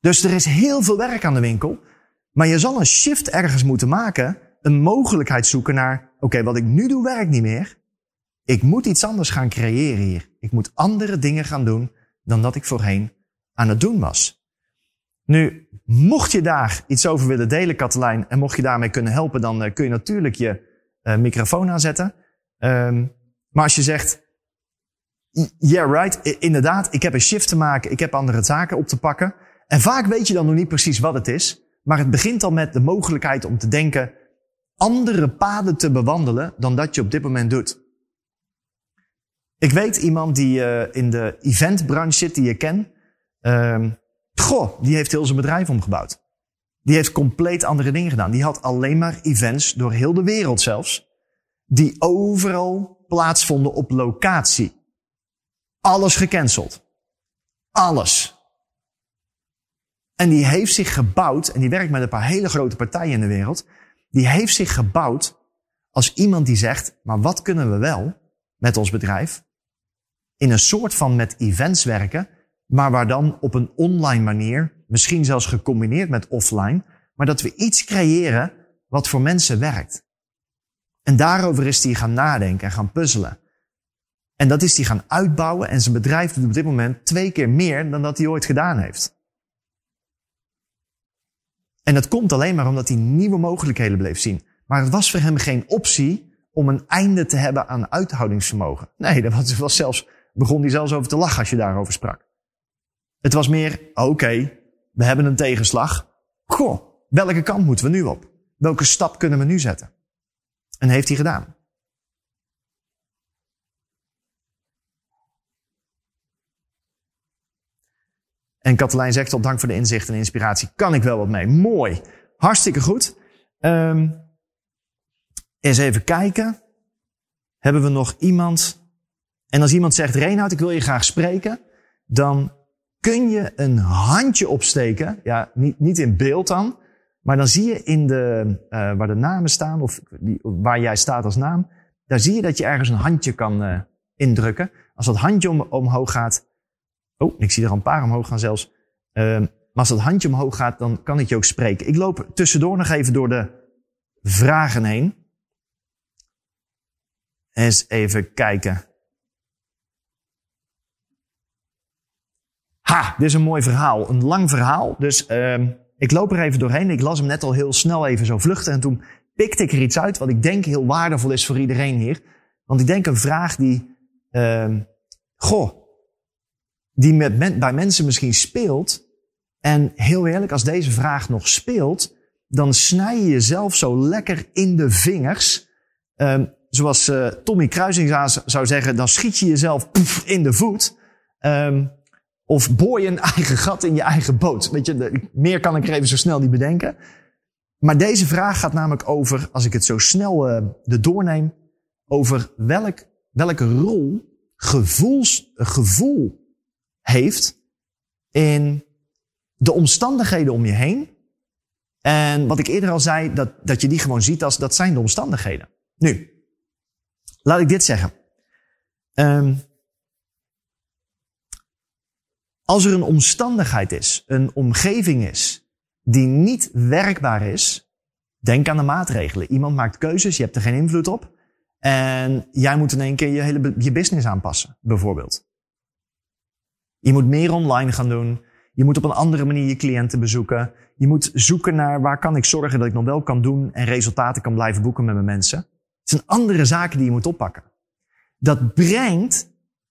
Dus er is heel veel werk aan de winkel. Maar je zal een shift ergens moeten maken. Een mogelijkheid zoeken naar, oké, wat ik nu doe werkt niet meer. Ik moet iets anders gaan creëren hier. Ik moet andere dingen gaan doen dan dat ik voorheen aan het doen was. Nu, mocht je daar iets over willen delen, Katelijn, en mocht je daarmee kunnen helpen, dan uh, kun je natuurlijk je uh, microfoon aanzetten. Um, maar als je zegt, yeah right, inderdaad, ik heb een shift te maken, ik heb andere zaken op te pakken. En vaak weet je dan nog niet precies wat het is. Maar het begint al met de mogelijkheid om te denken andere paden te bewandelen dan dat je op dit moment doet. Ik weet iemand die uh, in de eventbranche zit, die je kent. Uh, goh, die heeft heel zijn bedrijf omgebouwd. Die heeft compleet andere dingen gedaan. Die had alleen maar events door heel de wereld zelfs. Die overal plaatsvonden op locatie. Alles gecanceld. Alles. En die heeft zich gebouwd, en die werkt met een paar hele grote partijen in de wereld. Die heeft zich gebouwd als iemand die zegt, maar wat kunnen we wel met ons bedrijf? In een soort van met events werken, maar waar dan op een online manier, misschien zelfs gecombineerd met offline, maar dat we iets creëren wat voor mensen werkt. En daarover is hij gaan nadenken en gaan puzzelen. En dat is hij gaan uitbouwen en zijn bedrijf doet op dit moment twee keer meer dan dat hij ooit gedaan heeft. En dat komt alleen maar omdat hij nieuwe mogelijkheden bleef zien. Maar het was voor hem geen optie om een einde te hebben aan uithoudingsvermogen. Nee, dat was, was zelfs, begon hij zelfs over te lachen als je daarover sprak. Het was meer, oké, we hebben een tegenslag. Goh, welke kant moeten we nu op? Welke stap kunnen we nu zetten? En heeft hij gedaan. En Katelijn zegt op dank voor de inzicht en inspiratie. Kan ik wel wat mee? Mooi. Hartstikke goed. Um, eens even kijken. Hebben we nog iemand? En als iemand zegt, Reinhard, ik wil je graag spreken. Dan kun je een handje opsteken. Ja, niet, niet in beeld dan. Maar dan zie je in de, uh, waar de namen staan, of die, waar jij staat als naam. Daar zie je dat je ergens een handje kan uh, indrukken. Als dat handje om, omhoog gaat, Oh, ik zie er een paar omhoog gaan zelfs. Uh, maar als dat handje omhoog gaat, dan kan ik je ook spreken. Ik loop tussendoor nog even door de vragen heen. Eens even kijken. Ha, dit is een mooi verhaal. Een lang verhaal. Dus uh, ik loop er even doorheen. Ik las hem net al heel snel even zo vluchten. En toen pikte ik er iets uit wat ik denk heel waardevol is voor iedereen hier. Want ik denk een vraag die... Uh, goh, die met bij mensen misschien speelt. En heel eerlijk, als deze vraag nog speelt, dan snij je jezelf zo lekker in de vingers. Um, zoals uh, Tommy Kruising zou zeggen, dan schiet je jezelf in de voet. Um, of boor je een eigen gat in je eigen boot. Weet je, meer kan ik er even zo snel niet bedenken. Maar deze vraag gaat namelijk over, als ik het zo snel uh, de doorneem, over welk, welke rol gevoels, gevoel heeft in de omstandigheden om je heen. En wat ik eerder al zei, dat, dat je die gewoon ziet als dat zijn de omstandigheden. Nu, laat ik dit zeggen. Um, als er een omstandigheid is, een omgeving is, die niet werkbaar is, denk aan de maatregelen. Iemand maakt keuzes, je hebt er geen invloed op. En jij moet in één keer je hele je business aanpassen, bijvoorbeeld. Je moet meer online gaan doen. Je moet op een andere manier je cliënten bezoeken. Je moet zoeken naar waar kan ik zorgen dat ik nog wel kan doen en resultaten kan blijven boeken met mijn mensen. Het zijn andere zaken die je moet oppakken. Dat brengt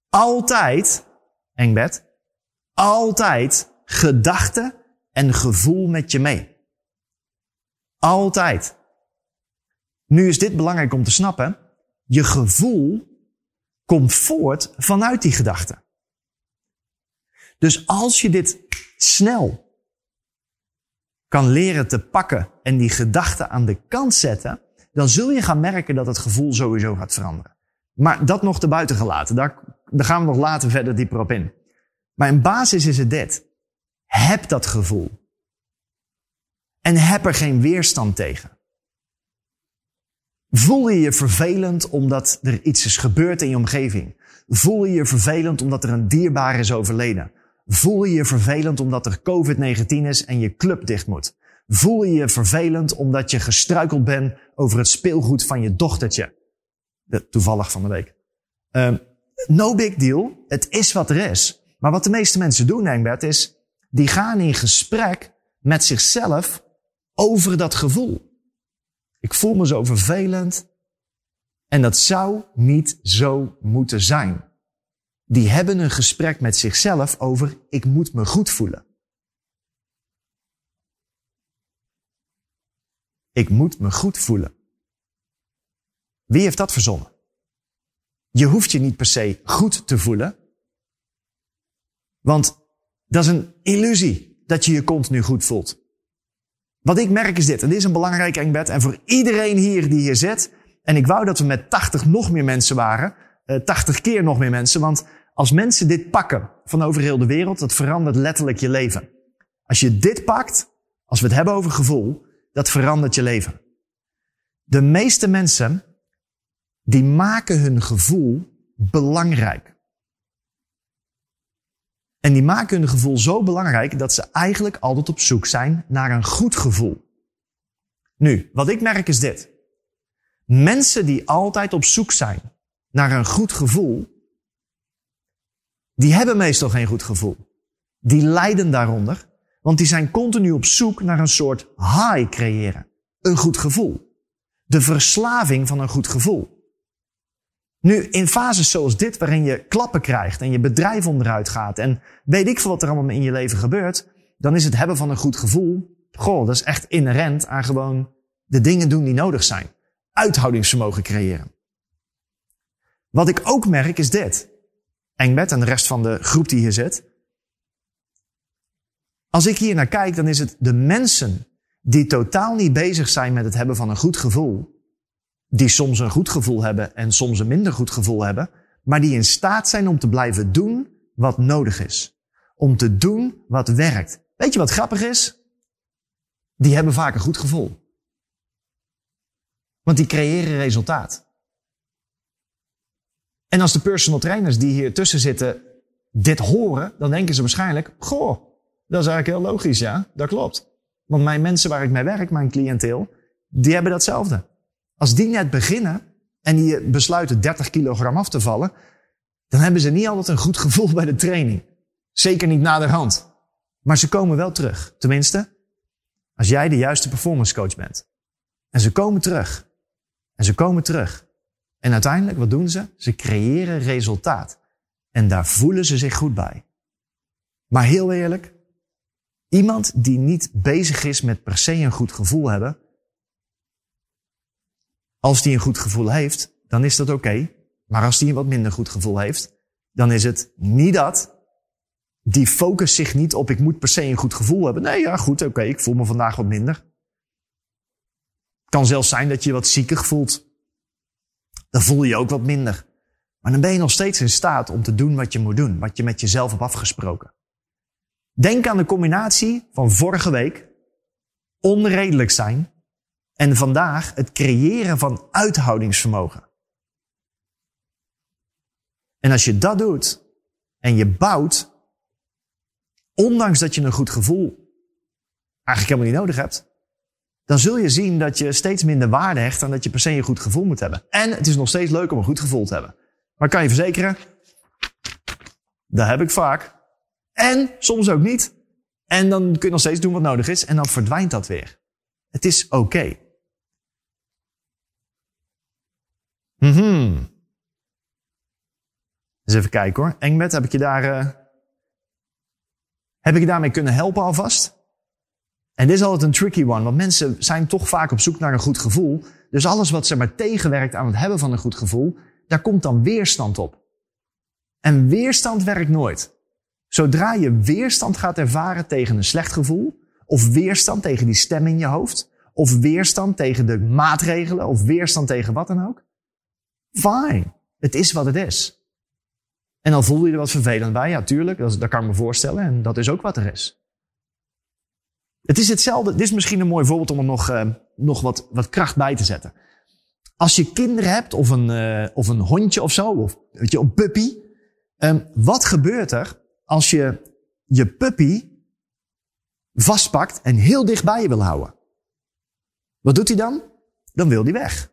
altijd, Engbed, altijd gedachten en gevoel met je mee. Altijd. Nu is dit belangrijk om te snappen. Je gevoel komt voort vanuit die gedachten. Dus als je dit snel kan leren te pakken en die gedachten aan de kant zetten, dan zul je gaan merken dat het gevoel sowieso gaat veranderen. Maar dat nog te buiten gelaten. Daar, daar gaan we nog later verder dieper op in. Maar in basis is het dit. Heb dat gevoel. En heb er geen weerstand tegen. Voel je je vervelend omdat er iets is gebeurd in je omgeving? Voel je je vervelend omdat er een dierbaar is overleden? Voel je je vervelend omdat er COVID-19 is en je club dicht moet? Voel je je vervelend omdat je gestruikeld bent over het speelgoed van je dochtertje? Toevallig van de week. Um, no big deal. Het is wat er is. Maar wat de meeste mensen doen, Engbert, is die gaan in gesprek met zichzelf over dat gevoel. Ik voel me zo vervelend. En dat zou niet zo moeten zijn. Die hebben een gesprek met zichzelf over ik moet me goed voelen. Ik moet me goed voelen. Wie heeft dat verzonnen? Je hoeft je niet per se goed te voelen. Want dat is een illusie dat je je continu goed voelt. Wat ik merk is dit, en dit is een belangrijk engbed, en voor iedereen hier die hier zit, en ik wou dat we met 80 nog meer mensen waren, 80 eh, keer nog meer mensen, want als mensen dit pakken van over heel de wereld, dat verandert letterlijk je leven. Als je dit pakt, als we het hebben over gevoel, dat verandert je leven. De meeste mensen, die maken hun gevoel belangrijk. En die maken hun gevoel zo belangrijk dat ze eigenlijk altijd op zoek zijn naar een goed gevoel. Nu, wat ik merk is dit. Mensen die altijd op zoek zijn naar een goed gevoel, die hebben meestal geen goed gevoel. Die lijden daaronder, want die zijn continu op zoek naar een soort high creëren. Een goed gevoel. De verslaving van een goed gevoel. Nu, in fases zoals dit, waarin je klappen krijgt en je bedrijf onderuit gaat en weet ik veel wat er allemaal in je leven gebeurt, dan is het hebben van een goed gevoel, goh, dat is echt inherent aan gewoon de dingen doen die nodig zijn. Uithoudingsvermogen creëren. Wat ik ook merk is dit. Engbert en de rest van de groep die hier zit. Als ik hier naar kijk, dan is het de mensen die totaal niet bezig zijn met het hebben van een goed gevoel, die soms een goed gevoel hebben en soms een minder goed gevoel hebben, maar die in staat zijn om te blijven doen wat nodig is. Om te doen wat werkt. Weet je wat grappig is? Die hebben vaak een goed gevoel. Want die creëren resultaat. En als de personal trainers die hier tussen zitten dit horen, dan denken ze waarschijnlijk, goh, dat is eigenlijk heel logisch, ja, dat klopt. Want mijn mensen waar ik mee werk, mijn cliënteel, die hebben datzelfde. Als die net beginnen en die besluiten 30 kilogram af te vallen, dan hebben ze niet altijd een goed gevoel bij de training. Zeker niet na de hand. Maar ze komen wel terug. Tenminste, als jij de juiste performance coach bent. En ze komen terug. En ze komen terug. En uiteindelijk, wat doen ze? Ze creëren resultaat. En daar voelen ze zich goed bij. Maar heel eerlijk, iemand die niet bezig is met per se een goed gevoel hebben, als die een goed gevoel heeft, dan is dat oké. Maar als die een wat minder goed gevoel heeft, dan is het niet dat. Die focust zich niet op ik moet per se een goed gevoel hebben. Nee, ja, goed, oké, ik voel me vandaag wat minder. Het kan zelfs zijn dat je je wat ziekig voelt. Dan voel je je ook wat minder. Maar dan ben je nog steeds in staat om te doen wat je moet doen, wat je met jezelf hebt afgesproken. Denk aan de combinatie van vorige week, onredelijk zijn, en vandaag het creëren van uithoudingsvermogen. En als je dat doet en je bouwt, ondanks dat je een goed gevoel eigenlijk helemaal niet nodig hebt, dan zul je zien dat je steeds minder waarde hecht aan dat je per se een goed gevoel moet hebben. En het is nog steeds leuk om een goed gevoel te hebben. Maar kan je verzekeren, dat heb ik vaak. En soms ook niet. En dan kun je nog steeds doen wat nodig is en dan verdwijnt dat weer. Het is oké. Mhm. eens even kijken hoor. Engbed, heb ik je daar, uh, heb ik je daarmee kunnen helpen alvast? En dit is altijd een tricky one, want mensen zijn toch vaak op zoek naar een goed gevoel. Dus alles wat ze maar tegenwerkt aan het hebben van een goed gevoel, daar komt dan weerstand op. En weerstand werkt nooit. Zodra je weerstand gaat ervaren tegen een slecht gevoel, of weerstand tegen die stem in je hoofd, of weerstand tegen de maatregelen, of weerstand tegen wat dan ook, fine. Het is wat het is. En dan voel je er wat vervelend bij. Ja, tuurlijk, dat, kan ik me voorstellen. En dat is ook wat er is. Het is hetzelfde. Dit is misschien een mooi voorbeeld om er nog, uh, nog wat, wat kracht bij te zetten. Als je kinderen hebt, of een, uh, of een hondje of zo, of weet je, een puppy. Um, wat gebeurt er als je je puppy vastpakt en heel dicht bij je wil houden? Wat doet hij dan? Dan wil hij weg.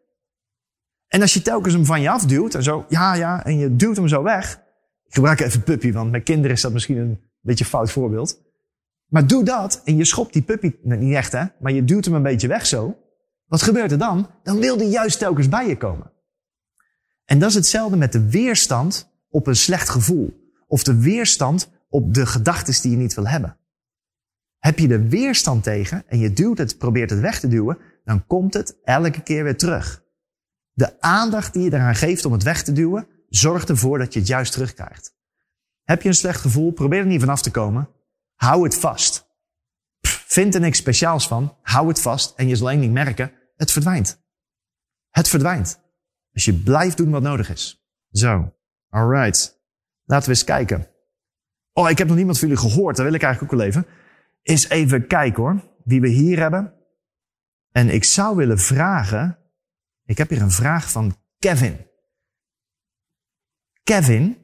En als je telkens hem van je afduwt en zo, ja, ja, en je duwt hem zo weg. Ik gebruik even puppy, want met kinderen is dat misschien een beetje een fout voorbeeld. Maar doe dat en je schopt die puppy, niet echt hè, maar je duwt hem een beetje weg zo. Wat gebeurt er dan? Dan wil die juist telkens bij je komen. En dat is hetzelfde met de weerstand op een slecht gevoel. Of de weerstand op de gedachten die je niet wil hebben. Heb je de weerstand tegen en je duwt het, probeert het weg te duwen, dan komt het elke keer weer terug. De aandacht die je eraan geeft om het weg te duwen, zorgt ervoor dat je het juist terugkrijgt. Heb je een slecht gevoel, probeer er niet vanaf te komen. Hou het vast. vind er niks speciaals van. Hou het vast en je zal één ding merken. Het verdwijnt. Het verdwijnt. Als je blijft doen wat nodig is. Zo. Alright. Laten we eens kijken. Oh, ik heb nog niemand van jullie gehoord. Dat wil ik eigenlijk ook wel even. Is even kijken hoor. Wie we hier hebben. En ik zou willen vragen. Ik heb hier een vraag van Kevin. Kevin,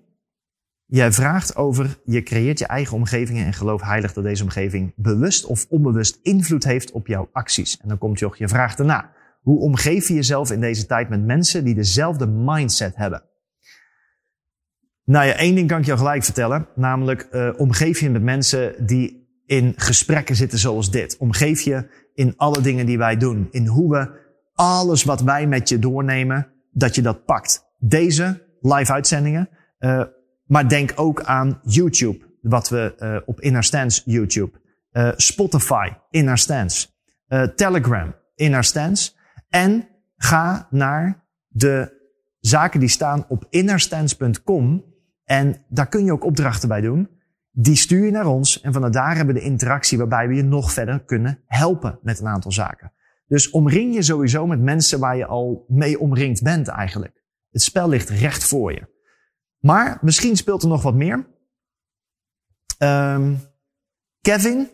jij vraagt over, je creëert je eigen omgeving en geloof heilig dat deze omgeving bewust of onbewust invloed heeft op jouw acties. En dan komt je, je vraag daarna. Hoe omgeef je jezelf in deze tijd met mensen die dezelfde mindset hebben? Nou ja, één ding kan ik jou gelijk vertellen. Namelijk, uh, omgeef je met mensen die in gesprekken zitten zoals dit. Omgeef je in alle dingen die wij doen. In hoe we alles wat wij met je doornemen, dat je dat pakt. Deze live uitzendingen. Uh, maar denk ook aan YouTube, wat we uh, op Inner Stance YouTube. Uh, Spotify, Inner Stance. Telegram, Inner Stance. En ga naar de zaken die staan op innerstance.com. En daar kun je ook opdrachten bij doen. Die stuur je naar ons en vanuit daar hebben we de interactie waarbij we je nog verder kunnen helpen met een aantal zaken. Dus omring je sowieso met mensen waar je al mee omringd bent eigenlijk. Het spel ligt recht voor je. Maar misschien speelt er nog wat meer. Um, Kevin,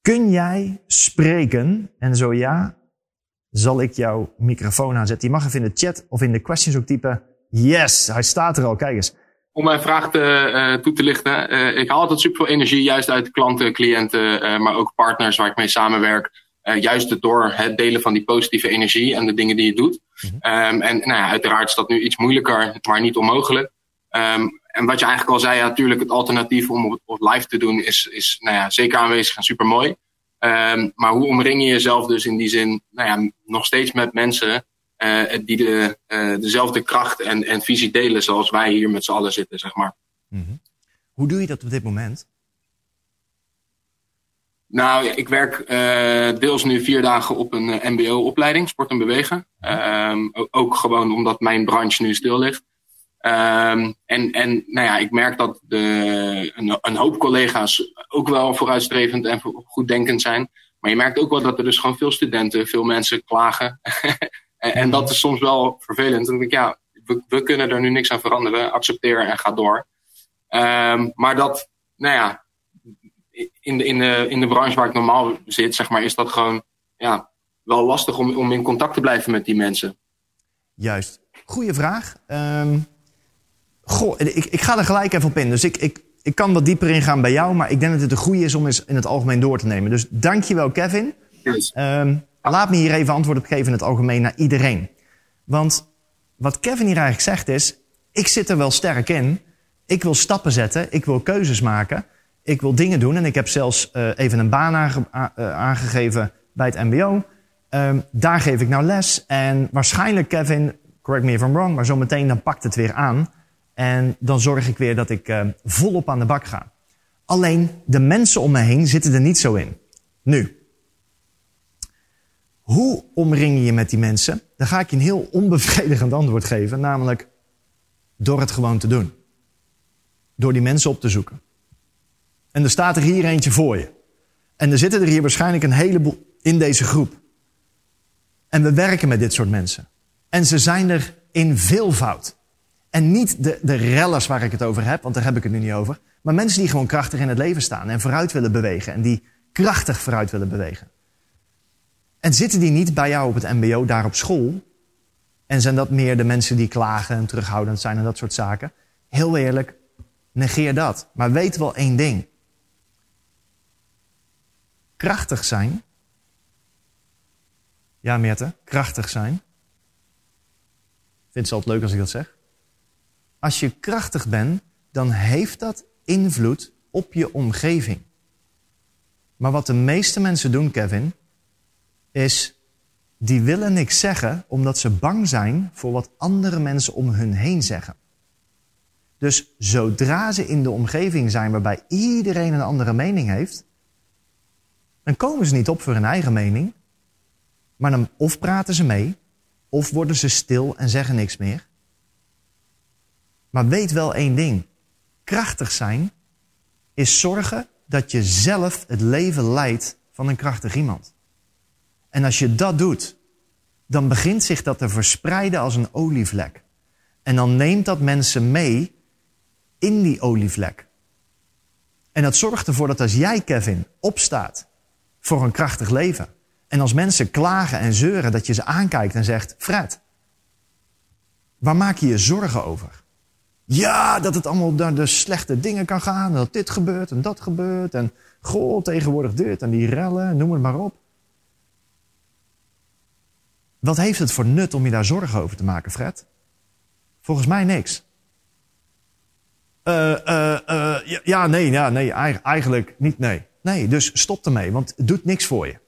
kun jij spreken? En zo ja, zal ik jouw microfoon aanzetten. Je mag even in de chat of in de questions ook typen. Yes, hij staat er al. Kijk eens. Om mijn vraag te, uh, toe te lichten. Uh, ik haal altijd super veel energie juist uit klanten, cliënten, uh, maar ook partners waar ik mee samenwerk. Uh, juist door het delen van die positieve energie en de dingen die je doet. Mm -hmm. um, en nou ja, uiteraard is dat nu iets moeilijker, maar niet onmogelijk. Um, en wat je eigenlijk al zei, ja, natuurlijk het alternatief om het op live te doen is, is nou ja, zeker aanwezig en super mooi. Um, maar hoe omring je jezelf dus in die zin nou ja, nog steeds met mensen uh, die de, uh, dezelfde kracht en, en visie delen zoals wij hier met z'n allen zitten, zeg maar. Mm -hmm. Hoe doe je dat op dit moment? Nou, ik werk uh, deels nu vier dagen op een uh, MBO-opleiding, sport en bewegen. Um, ook gewoon omdat mijn branche nu stil ligt. Um, en, en nou ja, ik merk dat de, een, hoop collega's ook wel vooruitstrevend en goeddenkend zijn. Maar je merkt ook wel dat er dus gewoon veel studenten, veel mensen klagen. en, dat is soms wel vervelend. Dan denk ik, ja, we, kunnen er nu niks aan veranderen. Accepteer en ga door. Um, maar dat, nou ja, in de, in, de, in de branche waar ik normaal zit, zeg maar, is dat gewoon ja, wel lastig om, om in contact te blijven met die mensen. Juist. Goeie vraag. Um, goh, ik, ik ga er gelijk even op in. Dus ik, ik, ik kan wat dieper ingaan bij jou, maar ik denk dat het een goede is om eens in het algemeen door te nemen. Dus dankjewel, Kevin. Yes. Um, laat me hier even antwoord op geven in het algemeen naar iedereen. Want wat Kevin hier eigenlijk zegt is, ik zit er wel sterk in. Ik wil stappen zetten, ik wil keuzes maken. Ik wil dingen doen en ik heb zelfs uh, even een baan uh, aangegeven bij het MBO. Um, daar geef ik nou les. En waarschijnlijk, Kevin, correct me if I'm wrong, maar zometeen dan pakt het weer aan. En dan zorg ik weer dat ik uh, volop aan de bak ga. Alleen de mensen om me heen zitten er niet zo in. Nu, hoe omring je je met die mensen? Dan ga ik je een heel onbevredigend antwoord geven, namelijk door het gewoon te doen. Door die mensen op te zoeken. En er staat er hier eentje voor je. En er zitten er hier waarschijnlijk een heleboel in deze groep. En we werken met dit soort mensen. En ze zijn er in veelvoud. En niet de, de rellers waar ik het over heb, want daar heb ik het nu niet over. Maar mensen die gewoon krachtig in het leven staan en vooruit willen bewegen. En die krachtig vooruit willen bewegen. En zitten die niet bij jou op het MBO daar op school? En zijn dat meer de mensen die klagen en terughoudend zijn en dat soort zaken? Heel eerlijk, negeer dat. Maar weet wel één ding krachtig zijn. Ja, Meerte, krachtig zijn. Vindt ze altijd leuk als ik dat zeg? Als je krachtig bent, dan heeft dat invloed op je omgeving. Maar wat de meeste mensen doen, Kevin, is die willen niks zeggen omdat ze bang zijn voor wat andere mensen om hun heen zeggen. Dus zodra ze in de omgeving zijn waarbij iedereen een andere mening heeft, dan komen ze niet op voor hun eigen mening, maar dan of praten ze mee, of worden ze stil en zeggen niks meer. Maar weet wel één ding: krachtig zijn is zorgen dat je zelf het leven leidt van een krachtig iemand. En als je dat doet, dan begint zich dat te verspreiden als een olievlek. En dan neemt dat mensen mee in die olievlek. En dat zorgt ervoor dat als jij, Kevin, opstaat voor een krachtig leven. En als mensen klagen en zeuren, dat je ze aankijkt en zegt: Fred, waar maak je je zorgen over? Ja, dat het allemaal naar de slechte dingen kan gaan. Dat dit gebeurt en dat gebeurt. En goh, tegenwoordig dit en die rellen, noem het maar op. Wat heeft het voor nut om je daar zorgen over te maken, Fred? Volgens mij niks. Uh, uh, uh, ja, nee, ja, nee, eigenlijk niet, nee. Nee, dus stop ermee, want het doet niks voor je.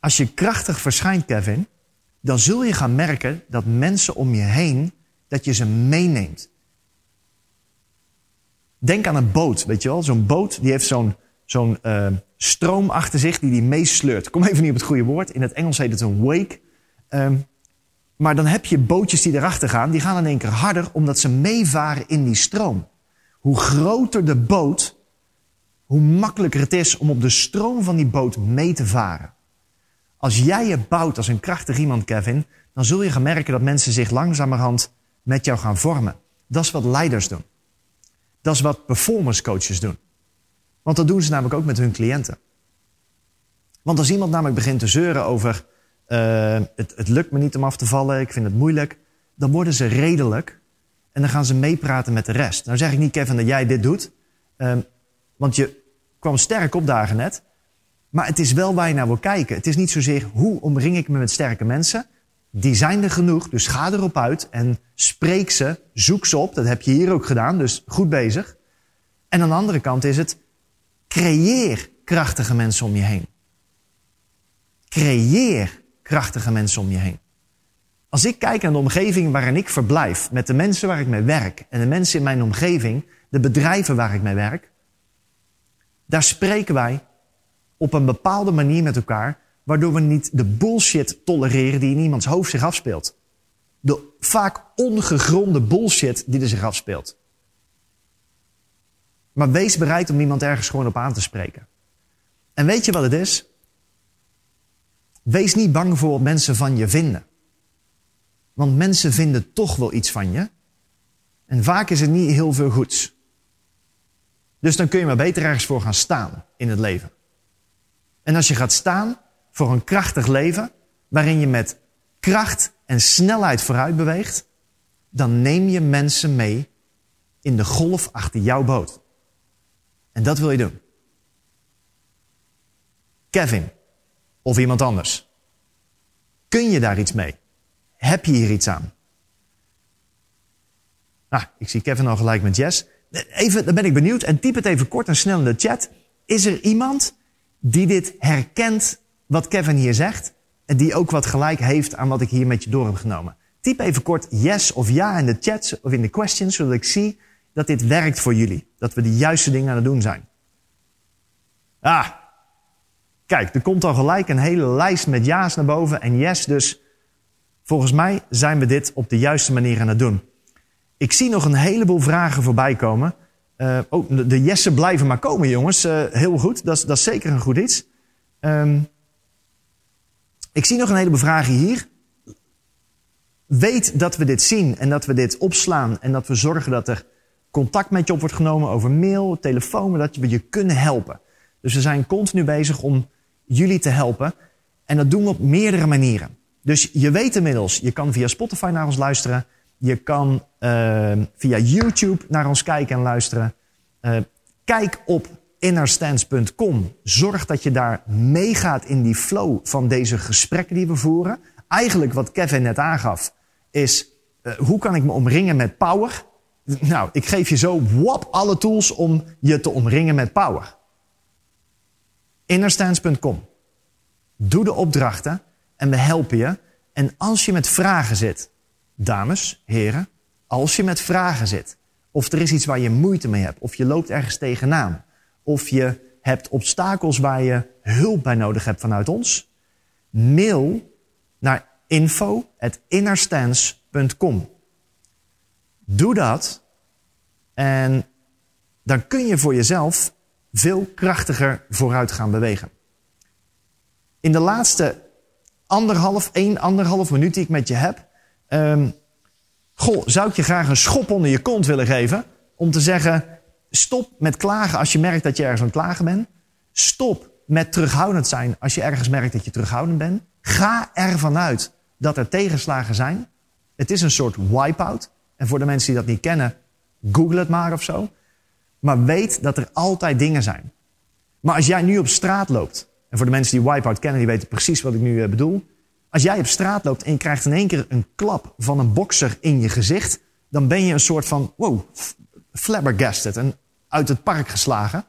Als je krachtig verschijnt, Kevin, dan zul je gaan merken dat mensen om je heen, dat je ze meeneemt. Denk aan een boot, weet je wel? Zo'n boot die heeft zo'n zo'n uh, stroom achter zich die die meesleurt. Kom even niet op het goede woord. In het Engels heet het een wake. Um, maar dan heb je bootjes die erachter gaan. Die gaan in één keer harder omdat ze meevaren in die stroom. Hoe groter de boot, hoe makkelijker het is om op de stroom van die boot mee te varen. Als jij je bouwt als een krachtig iemand, Kevin, dan zul je gaan merken dat mensen zich langzamerhand met jou gaan vormen. Dat is wat leiders doen. Dat is wat performance coaches doen. Want dat doen ze namelijk ook met hun cliënten. Want als iemand namelijk begint te zeuren over uh, het, het lukt me niet om af te vallen, ik vind het moeilijk, dan worden ze redelijk en dan gaan ze meepraten met de rest. Nou zeg ik niet, Kevin, dat jij dit doet, uh, want je kwam sterk opdagen net. Maar het is wel waar je naar wil kijken. Het is niet zozeer hoe omring ik me met sterke mensen. Die zijn er genoeg, dus ga erop uit en spreek ze, zoek ze op. Dat heb je hier ook gedaan, dus goed bezig. En aan de andere kant is het, creëer krachtige mensen om je heen. Creëer krachtige mensen om je heen. Als ik kijk naar de omgeving waarin ik verblijf, met de mensen waar ik mee werk en de mensen in mijn omgeving, de bedrijven waar ik mee werk, daar spreken wij op een bepaalde manier met elkaar, waardoor we niet de bullshit tolereren die in iemands hoofd zich afspeelt. De vaak ongegronde bullshit die er zich afspeelt. Maar wees bereid om iemand ergens gewoon op aan te spreken. En weet je wat het is? Wees niet bang voor wat mensen van je vinden. Want mensen vinden toch wel iets van je. En vaak is het niet heel veel goeds. Dus dan kun je maar beter ergens voor gaan staan in het leven. En als je gaat staan voor een krachtig leven, waarin je met kracht en snelheid vooruit beweegt, dan neem je mensen mee in de golf achter jouw boot. En dat wil je doen. Kevin, of iemand anders? Kun je daar iets mee? Heb je hier iets aan? Ah, ik zie Kevin al gelijk met Jess. Even, dan ben ik benieuwd en typ het even kort en snel in de chat. Is er iemand die dit herkent wat Kevin hier zegt en die ook wat gelijk heeft aan wat ik hier met je door heb genomen? Typ even kort yes of ja in de chat of in de questions, zodat ik zie dat dit werkt voor jullie. Dat we de juiste dingen aan het doen zijn. Ah, Kijk, er komt al gelijk een hele lijst met ja's naar boven en yes, dus volgens mij zijn we dit op de juiste manier aan het doen. Ik zie nog een heleboel vragen voorbij komen. Uh, oh, de jessen blijven maar komen, jongens. Uh, heel goed, dat is, dat is zeker een goed iets. Um, ik zie nog een heleboel vragen hier. Weet dat we dit zien en dat we dit opslaan en dat we zorgen dat er contact met je op wordt genomen over mail, telefoon, dat we je kunnen helpen. Dus we zijn continu bezig om jullie te helpen. En dat doen we op meerdere manieren. Dus je weet inmiddels, je kan via Spotify naar ons luisteren. Je kan uh, via YouTube naar ons kijken en luisteren. Uh, kijk op innerstands.com. Zorg dat je daar meegaat in die flow van deze gesprekken die we voeren. Eigenlijk wat Kevin net aangaf, is uh, hoe kan ik me omringen met power? Nou, ik geef je zo wap alle tools om je te omringen met power. Innerstands.com. Doe de opdrachten en we helpen je. En als je met vragen zit, dames, heren, als je met vragen zit, of er is iets waar je moeite mee hebt, of je loopt ergens tegenaan, of je hebt obstakels waar je hulp bij nodig hebt vanuit ons, mail naar info.innerstance.com. Doe dat en dan kun je voor jezelf veel krachtiger vooruit gaan bewegen. In de laatste anderhalf, één, anderhalf minuut die ik met je heb, um, goh, zou ik je graag een schop onder je kont willen geven om te zeggen, stop met klagen als je merkt dat je ergens aan het klagen bent. Stop met terughoudend zijn als je ergens merkt dat je terughoudend bent. Ga ervan uit dat er tegenslagen zijn. Het is een soort wipeout. En voor de mensen die dat niet kennen, google het maar of zo. Maar weet dat er altijd dingen zijn. Maar als jij nu op straat loopt, en voor de mensen die Wipeout kennen, die weten precies wat ik nu eh, bedoel. Als jij op straat loopt en je krijgt in één keer een klap van een bokser in je gezicht, dan ben je een soort van, wow, flabbergasted en uit het park geslagen.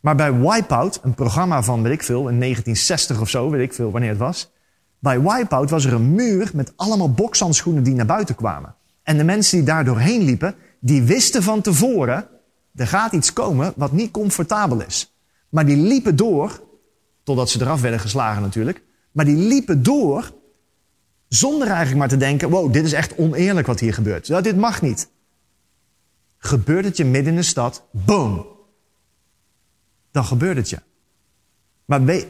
Maar bij Wipeout, een programma van, weet ik veel, in 1960 of zo, weet ik veel wanneer het was. Bij Wipeout was er een muur met allemaal bokshandschoenen die naar buiten kwamen. En de mensen die daar doorheen liepen, die wisten van tevoren, er gaat iets komen wat niet comfortabel is. Maar die liepen door, totdat ze eraf werden geslagen natuurlijk. Maar die liepen door, zonder eigenlijk maar te denken, wow, dit is echt oneerlijk wat hier gebeurt. Dit mag niet. Gebeurt het je midden in de stad, boom. Dan gebeurt het je. Maar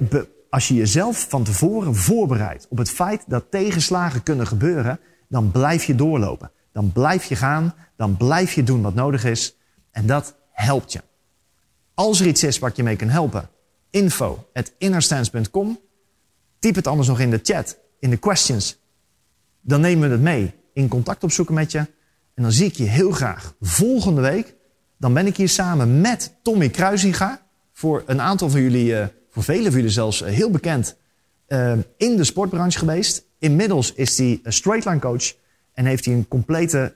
als je jezelf van tevoren voorbereidt op het feit dat tegenslagen kunnen gebeuren, dan blijf je doorlopen. Dan blijf je gaan, dan blijf je doen wat nodig is. En dat helpt je. Als er iets is wat je mee kan helpen, info at innerstance.com. Typ het anders nog in de chat, in de questions. Dan nemen we het mee. In contact opzoeken met je. En dan zie ik je heel graag volgende week. Dan ben ik hier samen met Tommy Kruisinga. Voor een aantal van jullie, eh, voor velen van jullie zelfs eh, heel bekend. Eh, in de sportbranche geweest. Inmiddels is hij straightline coach. En heeft hij een complete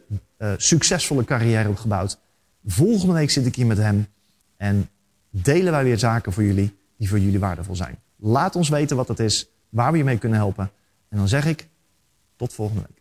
succesvolle carrière opgebouwd. Volgende week zit ik hier met hem. En delen wij weer zaken voor jullie die voor jullie waardevol zijn. Laat ons weten wat dat is, waar we je mee kunnen helpen. En dan zeg ik tot volgende week.